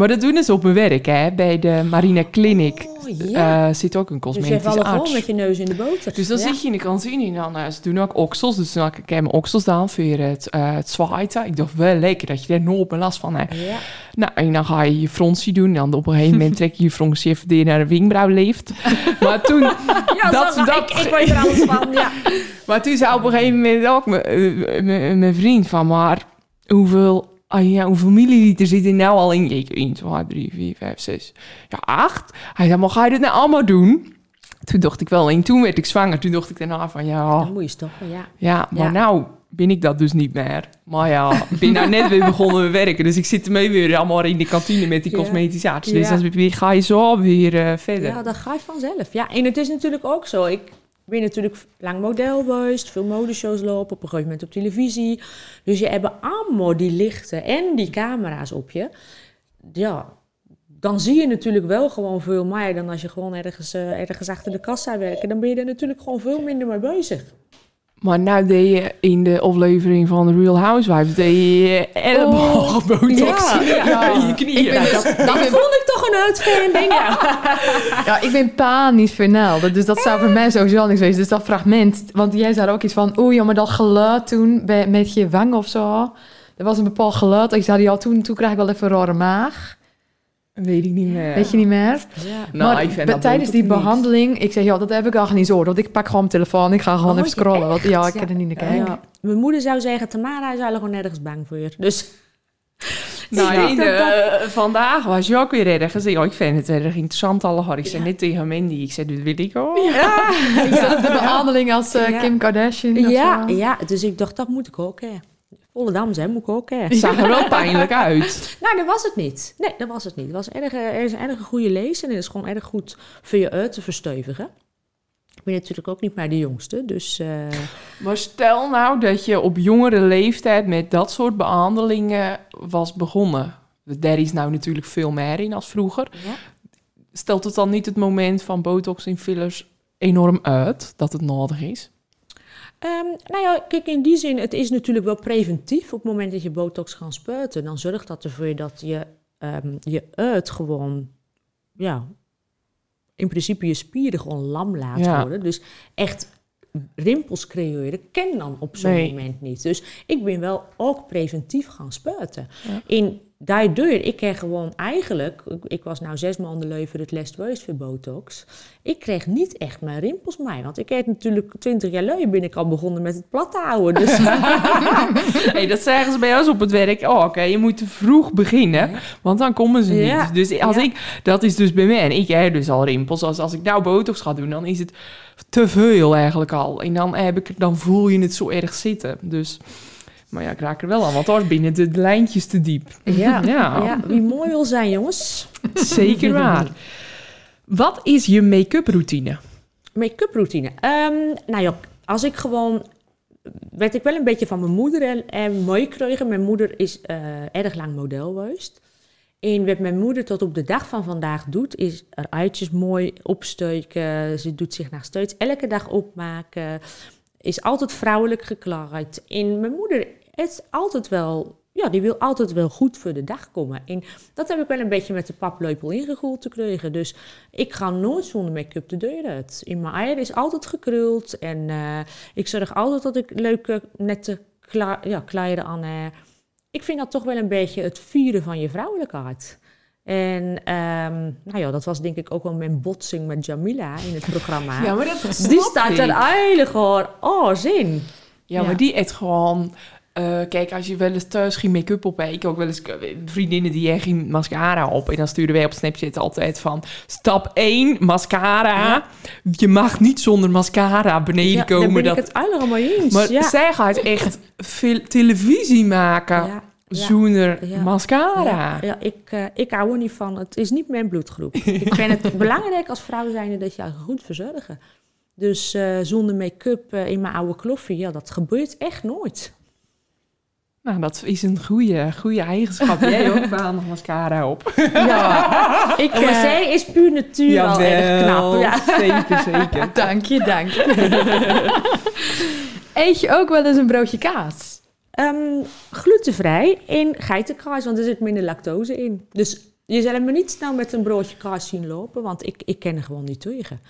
Speaker 2: maar dat doen ze op mijn werk, hè. Bij de Marina Clinic
Speaker 3: Oh, ja.
Speaker 2: eh, zit ook een
Speaker 3: dus je
Speaker 2: arts.
Speaker 3: met je neus in de boter.
Speaker 2: Dus dan
Speaker 3: ja.
Speaker 2: zit je in de kantine en dan, eh, ze doen ook oksels. Dus dan ik mijn oksels dan voor het, eh het zwaait. Ik dacht, wel lekker dat je daar nooit meer last van hebt.
Speaker 3: Ja.
Speaker 2: Nou, en dan ga je je frontje doen. En dan op een gegeven moment trek je je frontje even weer naar de wenkbrauwlift. maar toen...
Speaker 3: Ja,
Speaker 2: Dat-
Speaker 3: dat,
Speaker 2: dat-
Speaker 3: ik, ik weet er alles van, ja.
Speaker 2: Maar toen zei op een gegeven moment ook mijn- eh, mijn vriend van... Maar hoeveel, ah ja, hoeveel milliliter zit er nou al in? Ik 1, 2, 3, 4, 5, 6, ja 8. Hij zei, maar ga je dit nou allemaal doen? Toen dacht ik wel, en toen werd ik zwanger. Toen dacht ik daarna van, ja,
Speaker 3: Dan moet je stoppen, ja.
Speaker 2: ja maar
Speaker 3: Ja.
Speaker 2: nou ben ik dat dus niet meer. Maar ja, ik ben nou net weer begonnen met werken. Dus ik zit ermee weer allemaal in de kantine met die
Speaker 3: Ja.
Speaker 2: cosmetische arts. Dus
Speaker 3: Ja.
Speaker 2: dan ga je zo weer eh, verder.
Speaker 3: Ja, dat ga je vanzelf. Ja, en het is natuurlijk ook zo. Ik ben natuurlijk lang model geweest, veel modeshows lopen, op een gegeven moment op televisie. Dus je hebt allemaal die lichten en die camera's op je. Ja, dan zie je natuurlijk wel gewoon veel meer dan als je gewoon ergens, eh, ergens achter de kassa werkt. Dan ben je er natuurlijk gewoon veel minder mee bezig.
Speaker 2: Maar nou deed je in de aflevering van The Real Housewives... deed je elleboogbotox
Speaker 3: Oh, ja, ja.
Speaker 2: in je knieën.
Speaker 1: Ik ben dus-
Speaker 3: dat vond ik een uitvinding. Ja.
Speaker 1: Ja, ik ben panisch verneld. Dus dat zou voor mij sowieso niks wezen. Dus dat fragment, want jij zei ook iets van... Oeh, ja, maar dat geluid toen bij, met je wang of zo... Er was een bepaald geluid. Ik zei, ja, toen, toen kreeg ik wel even een rare maag.
Speaker 2: Weet ik niet meer.
Speaker 1: Weet je niet meer?
Speaker 3: Ja.
Speaker 2: Nou,
Speaker 1: maar
Speaker 2: ik vind
Speaker 1: bij-
Speaker 2: dat
Speaker 1: tijdens die
Speaker 2: niet.
Speaker 1: behandeling... Ik zei, ja, dat heb ik al niet zo. Want ik pak gewoon mijn telefoon. Ik ga gewoon
Speaker 3: Oh,
Speaker 1: even scrollen. Want, ja, ik
Speaker 3: Ja.
Speaker 1: kan er niet naar kijken.
Speaker 3: Ja. Mijn moeder zou zeggen, Tamara is eigenlijk gewoon nergens bang voor je. Dus
Speaker 2: Nou,
Speaker 3: Ja.
Speaker 2: de- eh, vandaag was je ook weer zei, oh, ik vind het erg interessant allemaal. Ik zei net tegen Mandy, ik zei, dit wil ik ook.
Speaker 3: ja,
Speaker 1: Zelfde behandeling als eh,
Speaker 3: Ja.
Speaker 1: Kim Kardashian.
Speaker 3: ja, ja, dus ik dacht, dat moet ik ook, hè. Volle dams, hè, moet ik ook, hè.
Speaker 2: Zag er wel pijnlijk uit.
Speaker 3: Nou, dat was het niet. Nee, dat was het niet. Het was erg, eh, er is een erg goede lezen en het is gewoon erg goed voor je uit te verstevigen. Ik ben natuurlijk ook niet meer de jongste, dus... eh,
Speaker 2: Maar stel nou dat je op jongere leeftijd met dat soort behandelingen was begonnen. Daar is nou natuurlijk veel meer in als vroeger.
Speaker 3: ja.
Speaker 2: Stelt het dan niet het moment van botox en fillers enorm uit dat het nodig is?
Speaker 3: Ehm, nou ja, kijk, in die zin, het is natuurlijk wel preventief. Op het moment dat je botox gaat spuiten, dan zorgt dat ervoor dat je ehm, je uit gewoon, ja, in principe je spieren gewoon lam laat
Speaker 2: Ja.
Speaker 3: worden. Dus echt rimpels creëren ken dan op zo'n
Speaker 2: Nee.
Speaker 3: moment niet. Dus ik ben wel ook preventief gaan spuiten.
Speaker 2: Ja.
Speaker 3: In daardoor, ik kreeg gewoon eigenlijk, ik, was nou zes maanden leuven het les geweest voor botox. Ik kreeg niet echt mijn rimpels mee, want ik heb natuurlijk twintig jaar leu ben ik al begonnen met het plat te houden. Dus
Speaker 2: hey, dat zeggen ze bij ons op het werk. Oh, oké, je moet te vroeg beginnen, want dan komen ze niet.
Speaker 3: Ja.
Speaker 2: Dus als
Speaker 3: Ja.
Speaker 2: ik, dat is dus bij mij. En ik heb dus al rimpels. Als, als ik nou botox ga doen, dan is het te veel eigenlijk al. En dan, heb ik, dan voel je het zo erg zitten. Dus, maar ja, ik raak er wel aan, want daar binnen de lijntjes te diep.
Speaker 3: ja,
Speaker 2: Ja.
Speaker 3: ja, wie mooi wil zijn, jongens.
Speaker 2: Zeker waar. Wat is je make-up routine?
Speaker 3: Make-up routine. Ehm, nou ja, als ik gewoon... werd ik wel een beetje van mijn moeder en, en meekregen. Mijn moeder is eh, erg lang model geweest. En wat mijn moeder tot op de dag van vandaag doet, is er uitjes mooi opsteuken. Ze doet zich nog steeds elke dag opmaken. Is altijd vrouwelijk gekleed. En mijn moeder is altijd wel... Ja, die wil altijd wel goed voor de dag komen. En dat heb ik wel een beetje met de paplepel ingegoeld te krijgen. Dus ik ga nooit zonder make-up de deur uit. In mijn eier is altijd gekruld. En eh, ik zorg altijd dat ik leuke, nette kla ja, kleren aan heb. Ik vind dat toch wel een beetje het vieren van je vrouwelijkheid. En ehm, nou ja, dat was denk ik ook wel mijn botsing met Jamila in het programma.
Speaker 2: maar dat
Speaker 3: Die staat er eigenlijk gewoon oh zin.
Speaker 2: Ja,
Speaker 3: Ja.
Speaker 2: maar die echt gewoon... eh, kijk, als je wel eens thuis geen make-up op hebt... Ik ook wel eens eh, vriendinnen die hebben geen mascara op. En dan sturen wij op Snapchat altijd van... Stap 1, mascara.
Speaker 3: Ja.
Speaker 2: Je mag niet zonder mascara beneden
Speaker 3: Ja,
Speaker 2: komen.
Speaker 3: daar ben
Speaker 2: dat...
Speaker 3: ik het allemaal eens.
Speaker 2: Maar
Speaker 3: ja.
Speaker 2: zij gaat echt veel televisie maken zonder mascara.
Speaker 3: Ja, ik, eh, ik hou er niet van. Het is niet mijn bloedgroep. ik vind het belangrijk als vrouw zijnde dat je je goed verzorgen. Dus eh, zonder make-up eh, in mijn oude kloffie, ja, dat gebeurt echt nooit.
Speaker 2: Nou, dat is een goede, goede eigenschap. Jij ook vaandig mascara op.
Speaker 3: Ja, ik,
Speaker 1: eh,
Speaker 3: maar zij is puur natuur al erg knap. Ja.
Speaker 2: zeker, zeker.
Speaker 1: Dank je, dank je. Eet je ook wel eens een broodje kaas?
Speaker 3: Ehm, glutenvrij en geitenkaas, want er zit minder lactose in. Dus je zal me niet snel met een broodje kaas zien lopen, want ik, ik ken er gewoon niet tegen.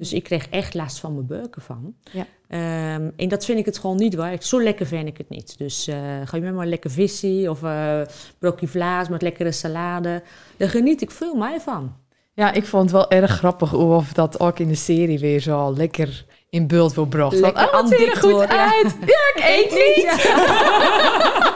Speaker 3: Dus ik kreeg echt last van mijn beuken van.
Speaker 1: Ja.
Speaker 3: Ehm, en dat vind ik het gewoon niet waard. Zo lekker vind ik het niet. Dus eh, ga je met maar lekker visie of eh broodje vlaas met lekkere salade. Daar geniet ik veel meer van.
Speaker 1: Ja, ik vond het wel erg grappig of dat ook in de serie weer zo lekker in beeld wordt gebracht.
Speaker 3: Lekker
Speaker 1: oh, het ziet er goed uit. Ja, ik eet niet.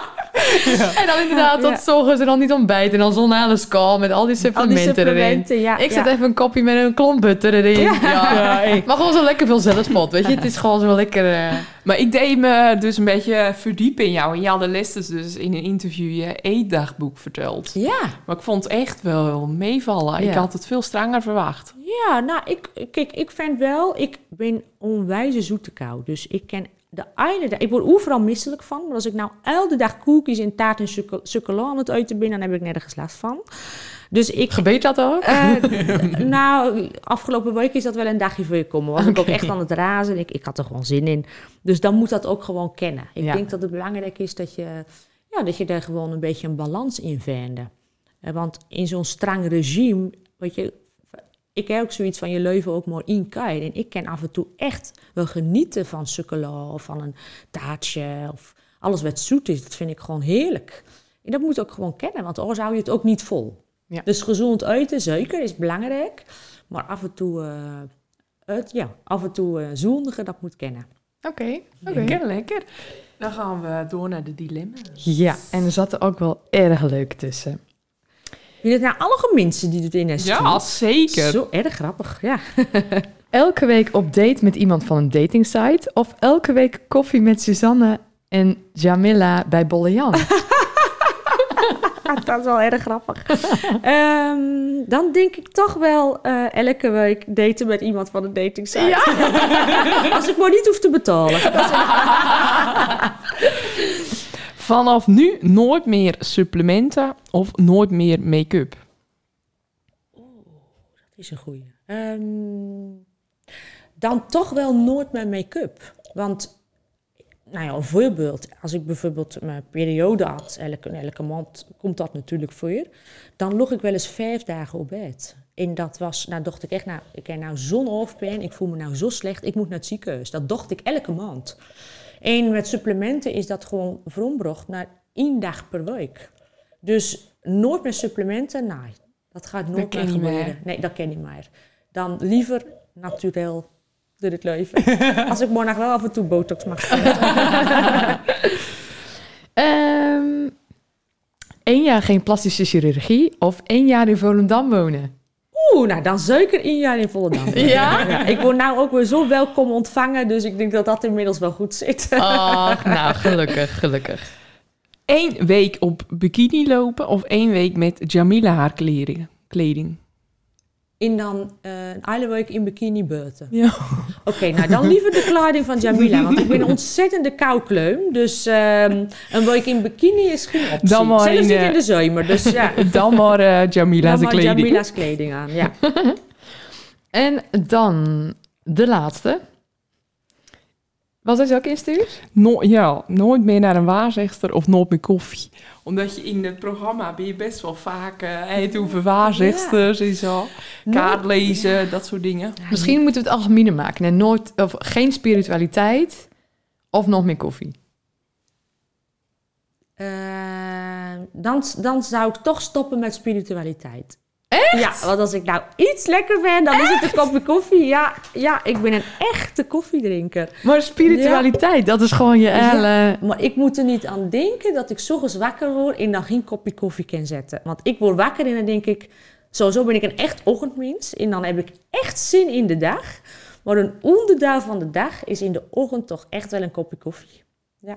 Speaker 1: En dan inderdaad, tot
Speaker 3: Ja.
Speaker 1: zorgen ze dan niet ontbijt. En dan zo'n hele schaal met al die
Speaker 3: Al die
Speaker 1: supplementen, erin. Ik zet
Speaker 3: ja.
Speaker 1: even een kopje met een klomp butter erin. Ja,
Speaker 2: Ja,
Speaker 1: Maar gewoon zo lekker veel zelfspot, weet je. Het is gewoon zo lekker... eh,
Speaker 2: Maar ik deed me dus een beetje verdiepen in jou. En je had de les dus in een interview je eetdagboek verteld.
Speaker 3: Ja.
Speaker 2: Maar ik vond het echt wel meevallen. Ik had het veel stranger verwacht.
Speaker 3: Ja, nou, ik, kijk, ik vind wel, ik ben onwijze zoete kou. Dus ik ken de ene dag, ik word overal misselijk van. Maar als ik nou elke dag koekjes en taart en choco- chocola aan het eten ben, dan heb ik nergens last van. Dus ik...
Speaker 1: Gebeurt dat ook?
Speaker 3: eh, nou, afgelopen week is dat wel een dagje voor je komen. Was ik ook echt aan het razen. Ik, ik had er gewoon zin in. Dus dan moet dat ook gewoon kennen. Ik
Speaker 1: Ja.
Speaker 3: denk dat het belangrijk is dat je, ja, dat je daar gewoon een beetje een balans in vindt. Eh, Want in zo'n streng regime, weet je, ik heb ook zoiets van je leven ook maar in kan. En ik kan af en toe echt wel genieten van chocola of van een taartje of alles wat zoet is. Dat vind ik gewoon heerlijk. En dat moet je ook gewoon kennen, want anders hou je het ook niet vol.
Speaker 1: Ja.
Speaker 3: Dus gezond eten, zeker, is belangrijk. Maar af en toe, eh, het, ja, af en toe eh, zondigen, dat moet kennen.
Speaker 1: Oké, oké.
Speaker 2: Lekker, lekker. Dan gaan we door naar de dilemma's.
Speaker 1: Ja, en er zat er ook wel erg leuk tussen.
Speaker 3: Je het nou alle mensen die het in hebben
Speaker 2: Ja, zeker.
Speaker 3: Zo erg grappig, ja.
Speaker 1: Elke week op date met iemand van een datingsite of elke week koffie met Suzanne en Jamila bij Bolle Jan?
Speaker 3: dat is wel erg grappig. Ehm, dan denk ik toch wel eh, elke week daten met iemand van een datingsite. Als ik maar niet hoef te betalen.
Speaker 2: Vanaf nu nooit meer supplementen of nooit meer make-up.
Speaker 3: Dat is een goeie. Ehm, dan toch wel nooit mijn make-up. Want, nou ja, een voorbeeld. Als ik bijvoorbeeld mijn periode had, elke, elke maand komt dat natuurlijk voor. Dan lag ik wel eens vijf dagen op bed. En dat was, nou dacht ik echt, nou, ik heb nou zo'n hoofdpijn, ik voel me nou zo slecht, ik moet naar het ziekenhuis. Dat dacht ik elke maand. En met supplementen is dat gewoon verombrocht naar één dag per week. Dus nooit meer supplementen, nee. Dat gaat nooit
Speaker 2: ken
Speaker 3: meer gebeuren.
Speaker 2: meer.
Speaker 3: Nee, dat ken ik meer. Dan liever natuurlijk door het leven. Als ik nog wel af en toe botox mag spuiten.
Speaker 1: Ehm één jaar geen plastische chirurgie of één jaar in Volendam wonen?
Speaker 3: Oeh, nou dan zeker één jaar in Volendam.
Speaker 1: Ja?
Speaker 3: Ik word nou ook weer zo welkom ontvangen, dus ik denk dat dat inmiddels wel goed zit.
Speaker 1: Ach, nou, gelukkig, gelukkig.
Speaker 2: Eén week op bikini lopen of één week met Jamila haar kleding? kleding.
Speaker 3: En dan eh, een hele week in bikini buiten.
Speaker 2: Ja.
Speaker 3: Oké, nou dan liever de kleding van Jamila, want ik ben een ontzettende koukleum. Dus ehm, een week in bikini is geen optie.
Speaker 2: Dan maar
Speaker 3: Zelfs
Speaker 2: in,
Speaker 3: niet
Speaker 2: eh,
Speaker 3: in de zomer, dus ja.
Speaker 2: Dan maar eh, Jamila's
Speaker 3: Dan maar
Speaker 2: kleding.
Speaker 3: Jamila's kleding aan, ja.
Speaker 1: En dan de laatste. Was dat ook instuurd?
Speaker 2: No ja, nooit meer naar een waarzegster of nooit meer koffie. Omdat je in het programma ben je best wel vaak eh het over waarzegsters en zo. Kaart lezen, dat soort dingen.
Speaker 1: Misschien moeten we het algemener maken. En nooit, of geen spiritualiteit of nog meer koffie.
Speaker 3: Eh, dan, dan zou ik toch stoppen met spiritualiteit. Echt? Ja, want als ik nou iets lekker ben, dan is het een kopje koffie. Ja, ja, ik ben een echte koffiedrinker.
Speaker 1: Maar spiritualiteit, dat is gewoon je elle...
Speaker 3: Maar ik moet er niet aan denken dat ik 's ochtends wakker word en dan geen kopje koffie kan zetten. Want ik word wakker en dan denk ik, sowieso ben ik een echt ochtendmens. En dan heb ik echt zin in de dag. Maar een onderdeel van de dag is in de ochtend toch echt wel een kopje koffie. Ja.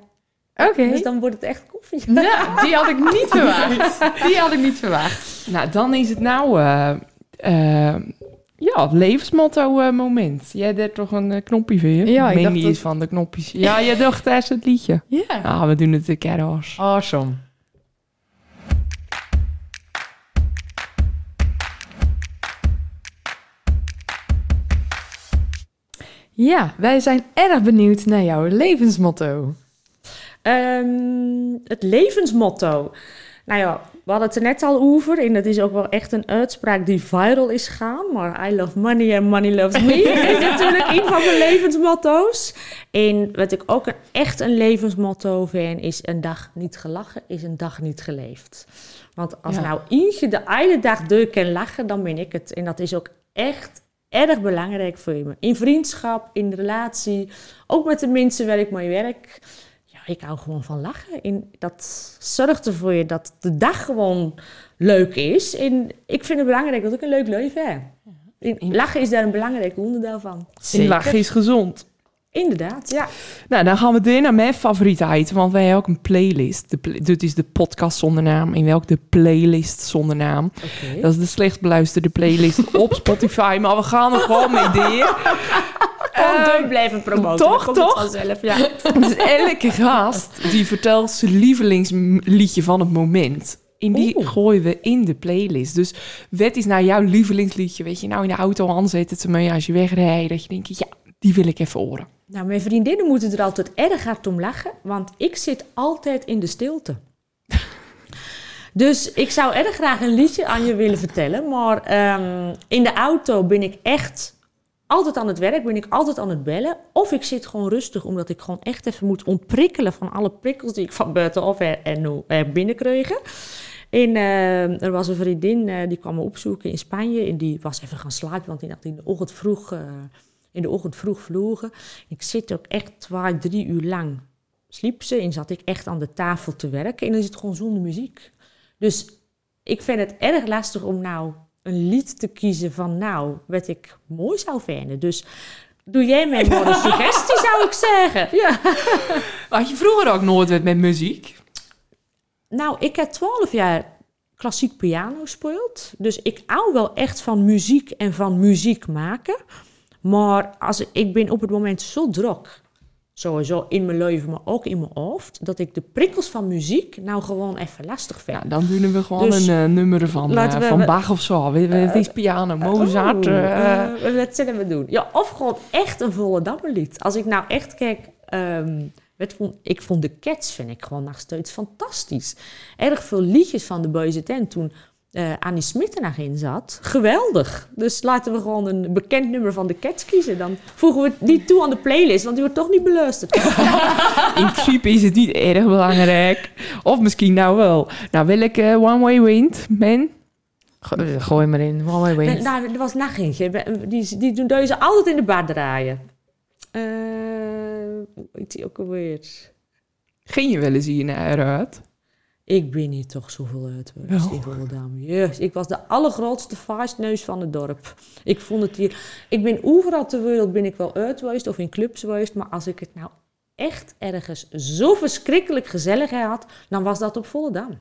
Speaker 1: Oké.
Speaker 3: Dus dan wordt het echt koffie.
Speaker 1: Nou, die had ik niet verwacht. Die had ik niet verwacht.
Speaker 2: Nou, dan is het nou... eh, eh, ja, het levensmotto eh, moment. Jij deed toch een knopje voor je?
Speaker 1: Ja, ik
Speaker 2: Mandy
Speaker 1: dacht dat-
Speaker 2: is van de knopjes. Ja, jij dacht tijdens het liedje.
Speaker 1: Ja.
Speaker 2: Ah, we doen het een keer als.
Speaker 1: Awesome. Ja, wij zijn erg benieuwd naar jouw levensmotto.
Speaker 3: Ehm, het levensmotto. Nou ja, we hadden het er net al over. En dat is ook wel echt een uitspraak die viral is gegaan. Maar I love money and money loves me is natuurlijk een van mijn levensmotto's. En wat ik ook een, echt een levensmotto vind, is een dag niet gelachen, is een dag niet geleefd. Want als
Speaker 2: Ja.
Speaker 3: nou eentje de hele dag deur kan lachen, dan ben ik het. En dat is ook echt erg belangrijk voor me. In vriendschap, in relatie, ook met de mensen waar ik mee werk. Ik hou gewoon van lachen. En dat zorgt ervoor je dat de dag gewoon leuk is. En ik vind het belangrijk dat ik een leuk leven heb. En lachen is daar een belangrijk onderdeel van.
Speaker 2: En lachen is gezond.
Speaker 3: Inderdaad, ja.
Speaker 2: Nou, dan gaan we door naar mijn favoriete item, want wij hebben ook een playlist. De dit is de podcast zonder naam, in welk de playlist zonder naam. Dat is de slecht beluisterde playlist op Spotify, maar we gaan er gewoon mee door.
Speaker 3: Gewoon deur blijven promoten.
Speaker 2: toch,
Speaker 3: dan komt het
Speaker 2: toch?
Speaker 3: Vanzelf, ja.
Speaker 2: Dus elke gast die vertelt zijn lievelingsliedje van het moment. En die
Speaker 3: Oeh.
Speaker 2: gooien we in de playlist. Dus wat is nou jouw lievelingsliedje? Weet je, nou in de auto aanzetten te mee als je wegrijdt. Dat je denkt, ja, die wil ik even horen.
Speaker 3: Nou, mijn vriendinnen moeten er altijd erg hard om lachen, want ik zit altijd in de stilte. Dus ik zou erg graag een liedje aan je willen vertellen, maar ehm, in de auto ben ik echt altijd aan het werk, ben ik altijd aan het bellen. Of ik zit gewoon rustig, omdat ik gewoon echt even moet ontprikkelen van alle prikkels die ik van buitenaf en, binnenkreeg. En eh, er was een vriendin eh, die kwam me opzoeken in Spanje en die was even gaan slapen, want die had in de ochtend vroeg, eh, in de ochtend vroeg vlogen. Ik zit ook echt twee, drie uur lang. Sliep ze en zat ik echt aan de tafel te werken en dan is het gewoon zonder muziek. Dus ik vind het erg lastig om nou een lied te kiezen van nou, wat ik mooi zou vinden. Dus doe jij mij maar een suggestie, zou ik zeggen. Ja.
Speaker 2: Had je vroeger ook nooit wat met muziek?
Speaker 3: Nou, ik heb twaalf jaar klassiek piano gespeeld. Dus ik hou wel echt van muziek en van muziek maken. Maar als, ik- ben op het moment zo druk. Sowieso in mijn leven, maar ook in mijn hoofd. Dat ik de prikkels van muziek nou gewoon even lastig vind.
Speaker 2: Ja, dan doen we gewoon
Speaker 3: Dus
Speaker 2: een eh, nummer van, eh,
Speaker 3: we-
Speaker 2: van Bach of zo. Het is piano, Mozart.
Speaker 3: Oh,
Speaker 2: eh,
Speaker 3: eh, wat zullen we doen? Ja, of gewoon echt een volle dammerlied. Als ik nou echt kijk... ehm, vond, ik vond de Cats, vind ik gewoon nog steeds fantastisch. Erg veel liedjes van de Boyz II toen eh, Annie Smit er nog in zat. Geweldig. Dus laten we gewoon een bekend nummer van de Cats kiezen. Dan voegen we die toe aan de playlist, want die wordt toch niet beluisterd.
Speaker 2: In principe is het niet erg belangrijk. Of misschien nou wel. Nou, wil ik eh, One Way Wind, man?
Speaker 1: Go- Gooi maar in. One way
Speaker 3: Nee,
Speaker 1: wind.
Speaker 3: nou, er was nog eentje. We- Die, die doen deze altijd in de bar draaien. Eh, hoe heet die ook alweer?
Speaker 2: Ging je wel eens hier naar uit?
Speaker 3: Ik ben hier toch zoveel uit geweest
Speaker 2: Oh.
Speaker 3: in Volendam. Jezus, ik was de allergrootste vuistneus van het dorp. Ik vond het hier... Ik ben overal ter wereld ben ik wel uit geweest of in clubs geweest. Maar als ik het nou echt ergens zo verschrikkelijk gezellig had, dan was dat op Volendam.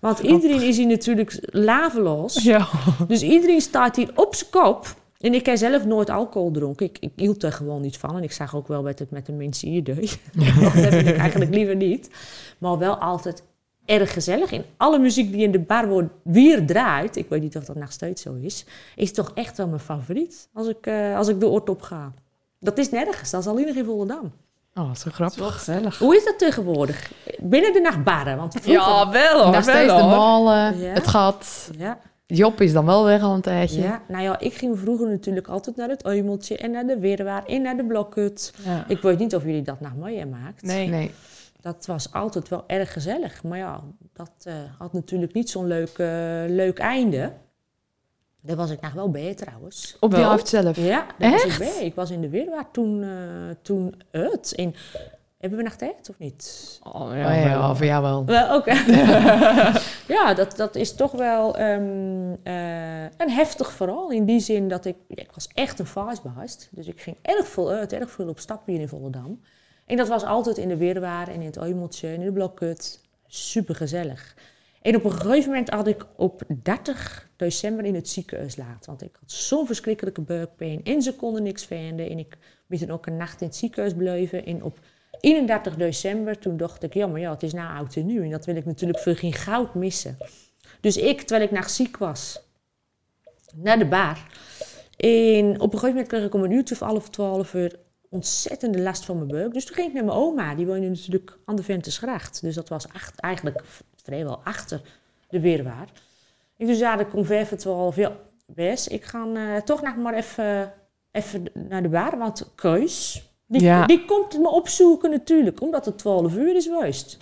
Speaker 3: Want iedereen is hier natuurlijk laveloos.
Speaker 2: Ja.
Speaker 3: Dus iedereen staat hier op zijn kop. En ik heb zelf nooit alcohol dronken. Ik, ik hield er gewoon niet van. En ik zag ook wel wat het met de mensen hier deed. dat heb ik eigenlijk liever niet. Maar wel altijd erg gezellig. En alle muziek die in de bar wordt weer draait, ik weet niet of dat nog steeds zo is, is toch echt wel mijn favoriet als ik, eh, als ik de oort op ga. Dat is nergens, dat is alleen nog in Volendam.
Speaker 1: Oh, zo
Speaker 2: Dat
Speaker 1: grappig.
Speaker 2: is wel gezellig.
Speaker 3: Hoe is dat tegenwoordig? Binnen de nacht barren, want vroeger...
Speaker 2: Ja, wel hoor.
Speaker 1: Nog steeds de malen,
Speaker 3: Ja.
Speaker 1: het gat.
Speaker 3: Ja,
Speaker 1: Job is dan wel weg al een tijdje.
Speaker 3: ja, nou ja, ik ging vroeger natuurlijk altijd naar het Eumeltje en naar de Weerwaar en naar de Blokhut.
Speaker 2: Ja.
Speaker 3: Ik weet niet of jullie dat nog meemaakt.
Speaker 2: Nee.
Speaker 1: Nee.
Speaker 3: Dat was altijd wel erg gezellig. Maar ja, dat eh, had natuurlijk niet zo'n leuk, eh, leuk einde. Daar was ik nog wel bij trouwens.
Speaker 1: Op die avond zelf.
Speaker 3: Ja, daar was ik
Speaker 1: Echt?
Speaker 3: bij. Ik was in de Weerwaard toen, eh, toen uit. En, hebben we nog tijd of niet?
Speaker 2: Oh,
Speaker 1: Oh,
Speaker 2: ja,
Speaker 1: ja,
Speaker 2: wel.
Speaker 1: voor jou wel.
Speaker 3: Wel, oké. ja, dat, dat is toch wel ehm, eh, een heftig verhaal. In die zin dat ik... Ja, ik was echt een vaasbaast. Dus ik ging erg veel uit, erg veel op stap hier in Volendam. En dat was altijd in de Weerwaar en in het Eumeltje en in de Blokhut. Super gezellig. En op een gegeven moment had ik op 30 december in het ziekenhuis laat. Want ik had zo'n verschrikkelijke buikpijn en ze konden niks vinden. En ik ben toen ook een nacht in het ziekenhuis blijven. En op 31 december, toen dacht ik, ja, maar ja, het is na oud en nu. En dat wil ik natuurlijk voor geen goud missen. Dus ik, terwijl ik nog ziek was, naar de bar. En op een gegeven moment kreeg ik om een uurtje of half twaalf uur ontzettende last van mijn buik. Dus toen ging ik naar mijn oma, die woonde natuurlijk aan de Ventesgracht. Dus dat was acht, eigenlijk vrijwel achter de Weerwaar. En toen zei ik om vijf voor twaalf, ja, Bes, ik ga eh, toch nog maar even, even naar de bar, want Keus, die,
Speaker 2: Ja.
Speaker 3: die komt me opzoeken natuurlijk, omdat het 12 uur is geweest.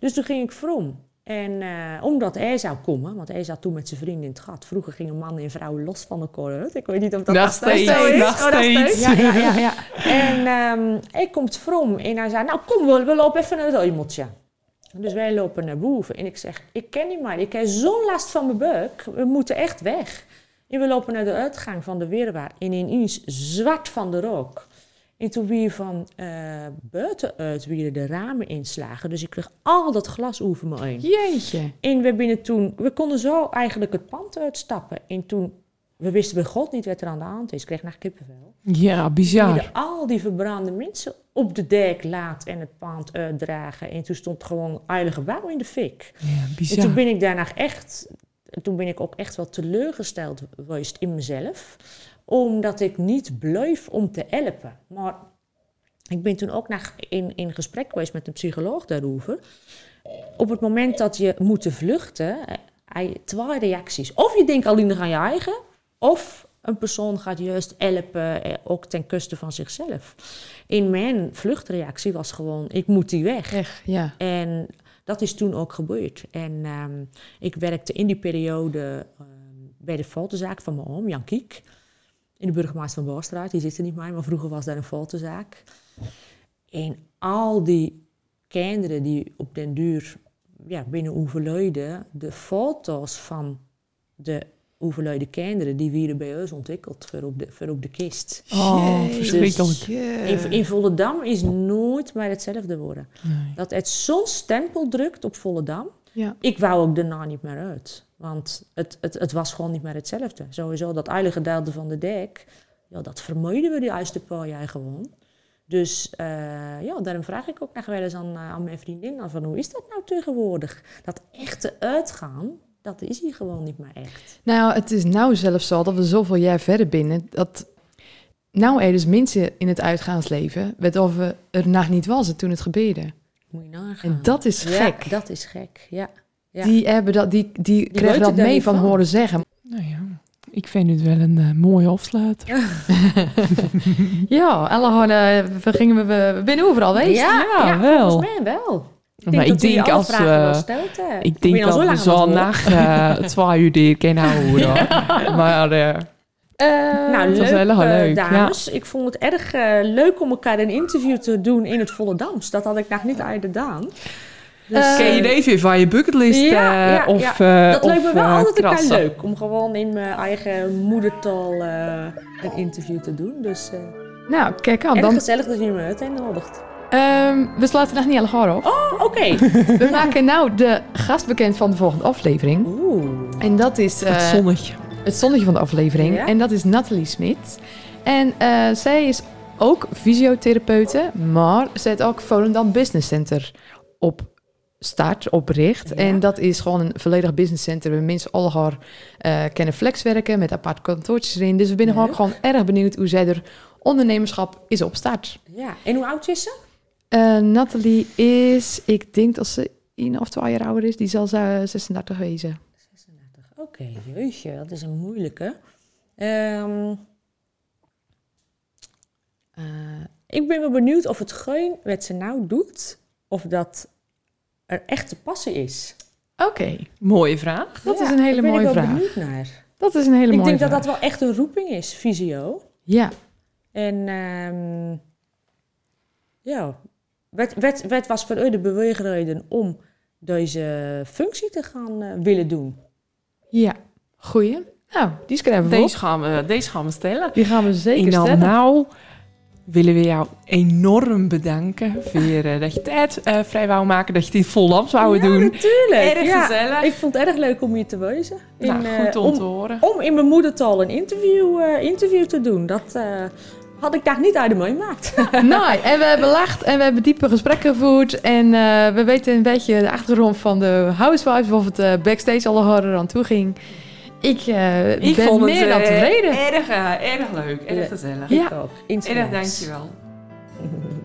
Speaker 3: Dus toen ging ik vrom. En eh, omdat hij zou komen, want hij zat toen met zijn vrienden in het gat. Vroeger gingen mannen en vrouwen los van elkaar. Ik weet niet of dat
Speaker 2: Nog
Speaker 3: steeds zo is.
Speaker 2: nog
Speaker 3: Oh,
Speaker 2: steeds.
Speaker 1: Ja, ja, ja. ja.
Speaker 3: En ehm hij komt vrom en hij zei, nou kom, we, we lopen even naar het Eumeltje. Dus wij lopen naar boven en ik zeg, ik ken niet meer, ik heb zo'n last van mijn buik, we moeten echt weg. En we lopen naar de uitgang van de Weerwaar en ineens zwart van de rook. En toen weer van eh, buitenuit weer de ramen inslagen, dus ik kreeg al dat glas over me heen.
Speaker 1: Jeetje.
Speaker 3: En we, binnen toen, we konden zo eigenlijk het pand uitstappen. En toen, we wisten bij God niet wat er aan de hand is. Ik kreeg naar kippenvel.
Speaker 2: Ja, bizar.
Speaker 3: al die verbrande mensen op de dek laat en het pand uitdragen. En toen stond gewoon heilige gebouw in de fik.
Speaker 2: Ja,
Speaker 3: En toen
Speaker 2: bizar.
Speaker 3: ben ik daarna echt, toen ben ik ook echt wel teleurgesteld geweest in mezelf. Omdat ik niet bleef om te helpen. Maar ik ben toen ook nog in, in gesprek geweest met een psycholoog daarover. Op het moment dat je moet vluchten, eh, twee reacties. Of je denkt alleen nog aan je eigen, of een persoon gaat juist helpen, eh, ook ten koste van zichzelf. In mijn vluchtreactie was gewoon, ik moet die weg.
Speaker 1: Echt, ja.
Speaker 3: En dat is toen ook gebeurd. En ehm, ik werkte in die periode ehm, bij de fotozaak van mijn oom, Jan Kiek. In de burgemeester van Boorstraat. Die zit er niet meer, maar vroeger was daar een fotozaak. En al die kinderen die op den duur ja, binnen overleden, de foto's van de overleden kinderen, die werden bij ons ontwikkeld voor op de, voor op de kist.
Speaker 2: Oh,
Speaker 1: Jeetje.
Speaker 2: verschrikkelijk.
Speaker 3: In, in Volendam is nooit meer hetzelfde worden.
Speaker 2: Nee.
Speaker 3: Dat het zo'n stempel drukt op Volendam.
Speaker 1: Ja.
Speaker 3: Ik wou ook daarna niet meer uit. Want het, het, het was gewoon niet meer hetzelfde. Sowieso dat eilige gedeelte van de dek, ja, dat vermoeiden we die eerste paar jaar gewoon. Dus eh, ja, daarom vraag ik ook nog wel eens aan, eh, aan mijn vriendin van hoe is dat nou tegenwoordig? Dat echte uitgaan, dat is hier gewoon niet meer echt.
Speaker 1: Nou, het is nou zelfs zo dat we zoveel jaar verder binnen, dat nou er dus mensen in het uitgaansleven, werd of we er nog niet was toen het gebeurde.
Speaker 3: Moet je nagaan.
Speaker 1: En dat is
Speaker 3: Ja,
Speaker 1: gek.
Speaker 3: dat is gek, ja. Ja.
Speaker 1: die, hebben dat, die, die, kregen
Speaker 3: weten
Speaker 1: dat mee van
Speaker 3: van.
Speaker 1: horen zeggen.
Speaker 2: Nou ja, ik vind het wel een eh, mooie afsluiter.
Speaker 1: Ja, alle hadden, we, gingen, we, we binnen overal geweest.
Speaker 3: Ja,
Speaker 2: Ja,
Speaker 3: ja,
Speaker 2: wel.
Speaker 3: volgens mij wel. Ik
Speaker 2: Maar ik denk als, eh,
Speaker 3: stelt, hè.
Speaker 2: Ik denk
Speaker 3: zo
Speaker 2: dat
Speaker 3: lang
Speaker 2: we zo'n
Speaker 3: woord.
Speaker 2: nacht eh, twee uur die kennen houden. hoor. Maar eh,
Speaker 3: Nou,
Speaker 2: dat was
Speaker 3: leuk,
Speaker 2: heel
Speaker 3: eh,
Speaker 2: leuk,
Speaker 3: dames. Ik vond het erg eh, leuk om elkaar een interview te doen in het Volle Dams. Dat had ik nog niet eerder gedaan. Dus,
Speaker 2: ken je deze weer van je bucketlist?
Speaker 3: Ja,
Speaker 2: eh,
Speaker 3: ja,
Speaker 2: of,
Speaker 3: ja.
Speaker 2: eh,
Speaker 3: dat leek me wel altijd elkaar
Speaker 2: krassen?
Speaker 3: leuk. Om gewoon in mijn eigen moedertaal eh, een interview te doen. Dus eh
Speaker 1: Nou, kijk aan.
Speaker 3: erg
Speaker 1: Dan,
Speaker 3: gezellig dat jullie me uitnodigt.
Speaker 1: ehm, we sluiten nog niet alle haar op.
Speaker 3: Oh, oké.
Speaker 1: We maken nou de gast bekend van de volgende aflevering.
Speaker 3: Oeh.
Speaker 1: En dat is eh,
Speaker 2: Het zonnetje.
Speaker 1: Het zonnetje van de aflevering.
Speaker 3: Ja.
Speaker 1: En dat is Nathalie Smit. En eh, zij is ook fysiotherapeute, maar ze heeft ook Volendam Business Center op start, opricht.
Speaker 3: Ja.
Speaker 1: En dat is gewoon een volledig business center waar mensen al haar eh kennen flexwerken met apart kantoortjes erin. Dus we zijn
Speaker 3: Leuk.
Speaker 1: gewoon, erg benieuwd hoe zij er ondernemerschap is op start.
Speaker 3: Ja. En hoe oud is ze?
Speaker 1: Eh Nathalie is, ik denk dat ze één of twee jaar ouder is, die zal ze 36 wezen.
Speaker 3: 36. Oké, jeetje, dat is een moeilijke. Ehm, eh, ik ben wel benieuwd of het geen wat ze nou doet, of dat er echte passie is.
Speaker 1: Oké,
Speaker 2: Mooie vraag.
Speaker 1: dat
Speaker 3: Ja,
Speaker 1: is een hele
Speaker 3: daar ben
Speaker 1: mooie
Speaker 3: ik wel
Speaker 1: vraag.
Speaker 3: benieuwd naar.
Speaker 1: Dat is een hele
Speaker 3: ik
Speaker 1: mooie
Speaker 3: denk
Speaker 1: vraag.
Speaker 3: dat dat wel echt een roeping is, visio.
Speaker 1: Ja,
Speaker 3: En ehm, ja, wat, wat, wat was voor u de beweegreden om deze functie te gaan eh, willen doen?
Speaker 1: Ja. Goeie. Nou, die schrijven we op.
Speaker 2: Deze gaan we, deze gaan we stellen.
Speaker 1: Die gaan we zeker
Speaker 2: en dan
Speaker 1: stellen.
Speaker 2: nou willen we jou enorm bedanken voor eh, dat je tijd eh, vrij wou maken. Dat je in Volendam zou
Speaker 3: ja,
Speaker 2: doen.
Speaker 3: natuurlijk.
Speaker 2: Erg
Speaker 3: Ja,
Speaker 2: gezellig.
Speaker 3: Ik vond het erg leuk om hier te wezen.
Speaker 2: nou,
Speaker 3: En,
Speaker 2: goed
Speaker 3: eh,
Speaker 2: om
Speaker 3: om,
Speaker 2: te horen.
Speaker 3: om in mijn moedertaal een interview, interview te doen. Dat had ik daar niet uit de meemaakt.
Speaker 1: Nou, en we hebben lacht en we hebben diepe gesprekken gevoerd. En eh, we weten een beetje de achtergrond van de housewives, of het eh, backstage alle harder aan toe ging. Ik, eh,
Speaker 2: Ik
Speaker 1: ben
Speaker 2: vond
Speaker 1: meer
Speaker 2: het
Speaker 1: dan tevreden.
Speaker 2: erg, erg leuk, erg
Speaker 3: Ja.
Speaker 2: gezellig.
Speaker 1: Ja.
Speaker 2: Erg dankjewel.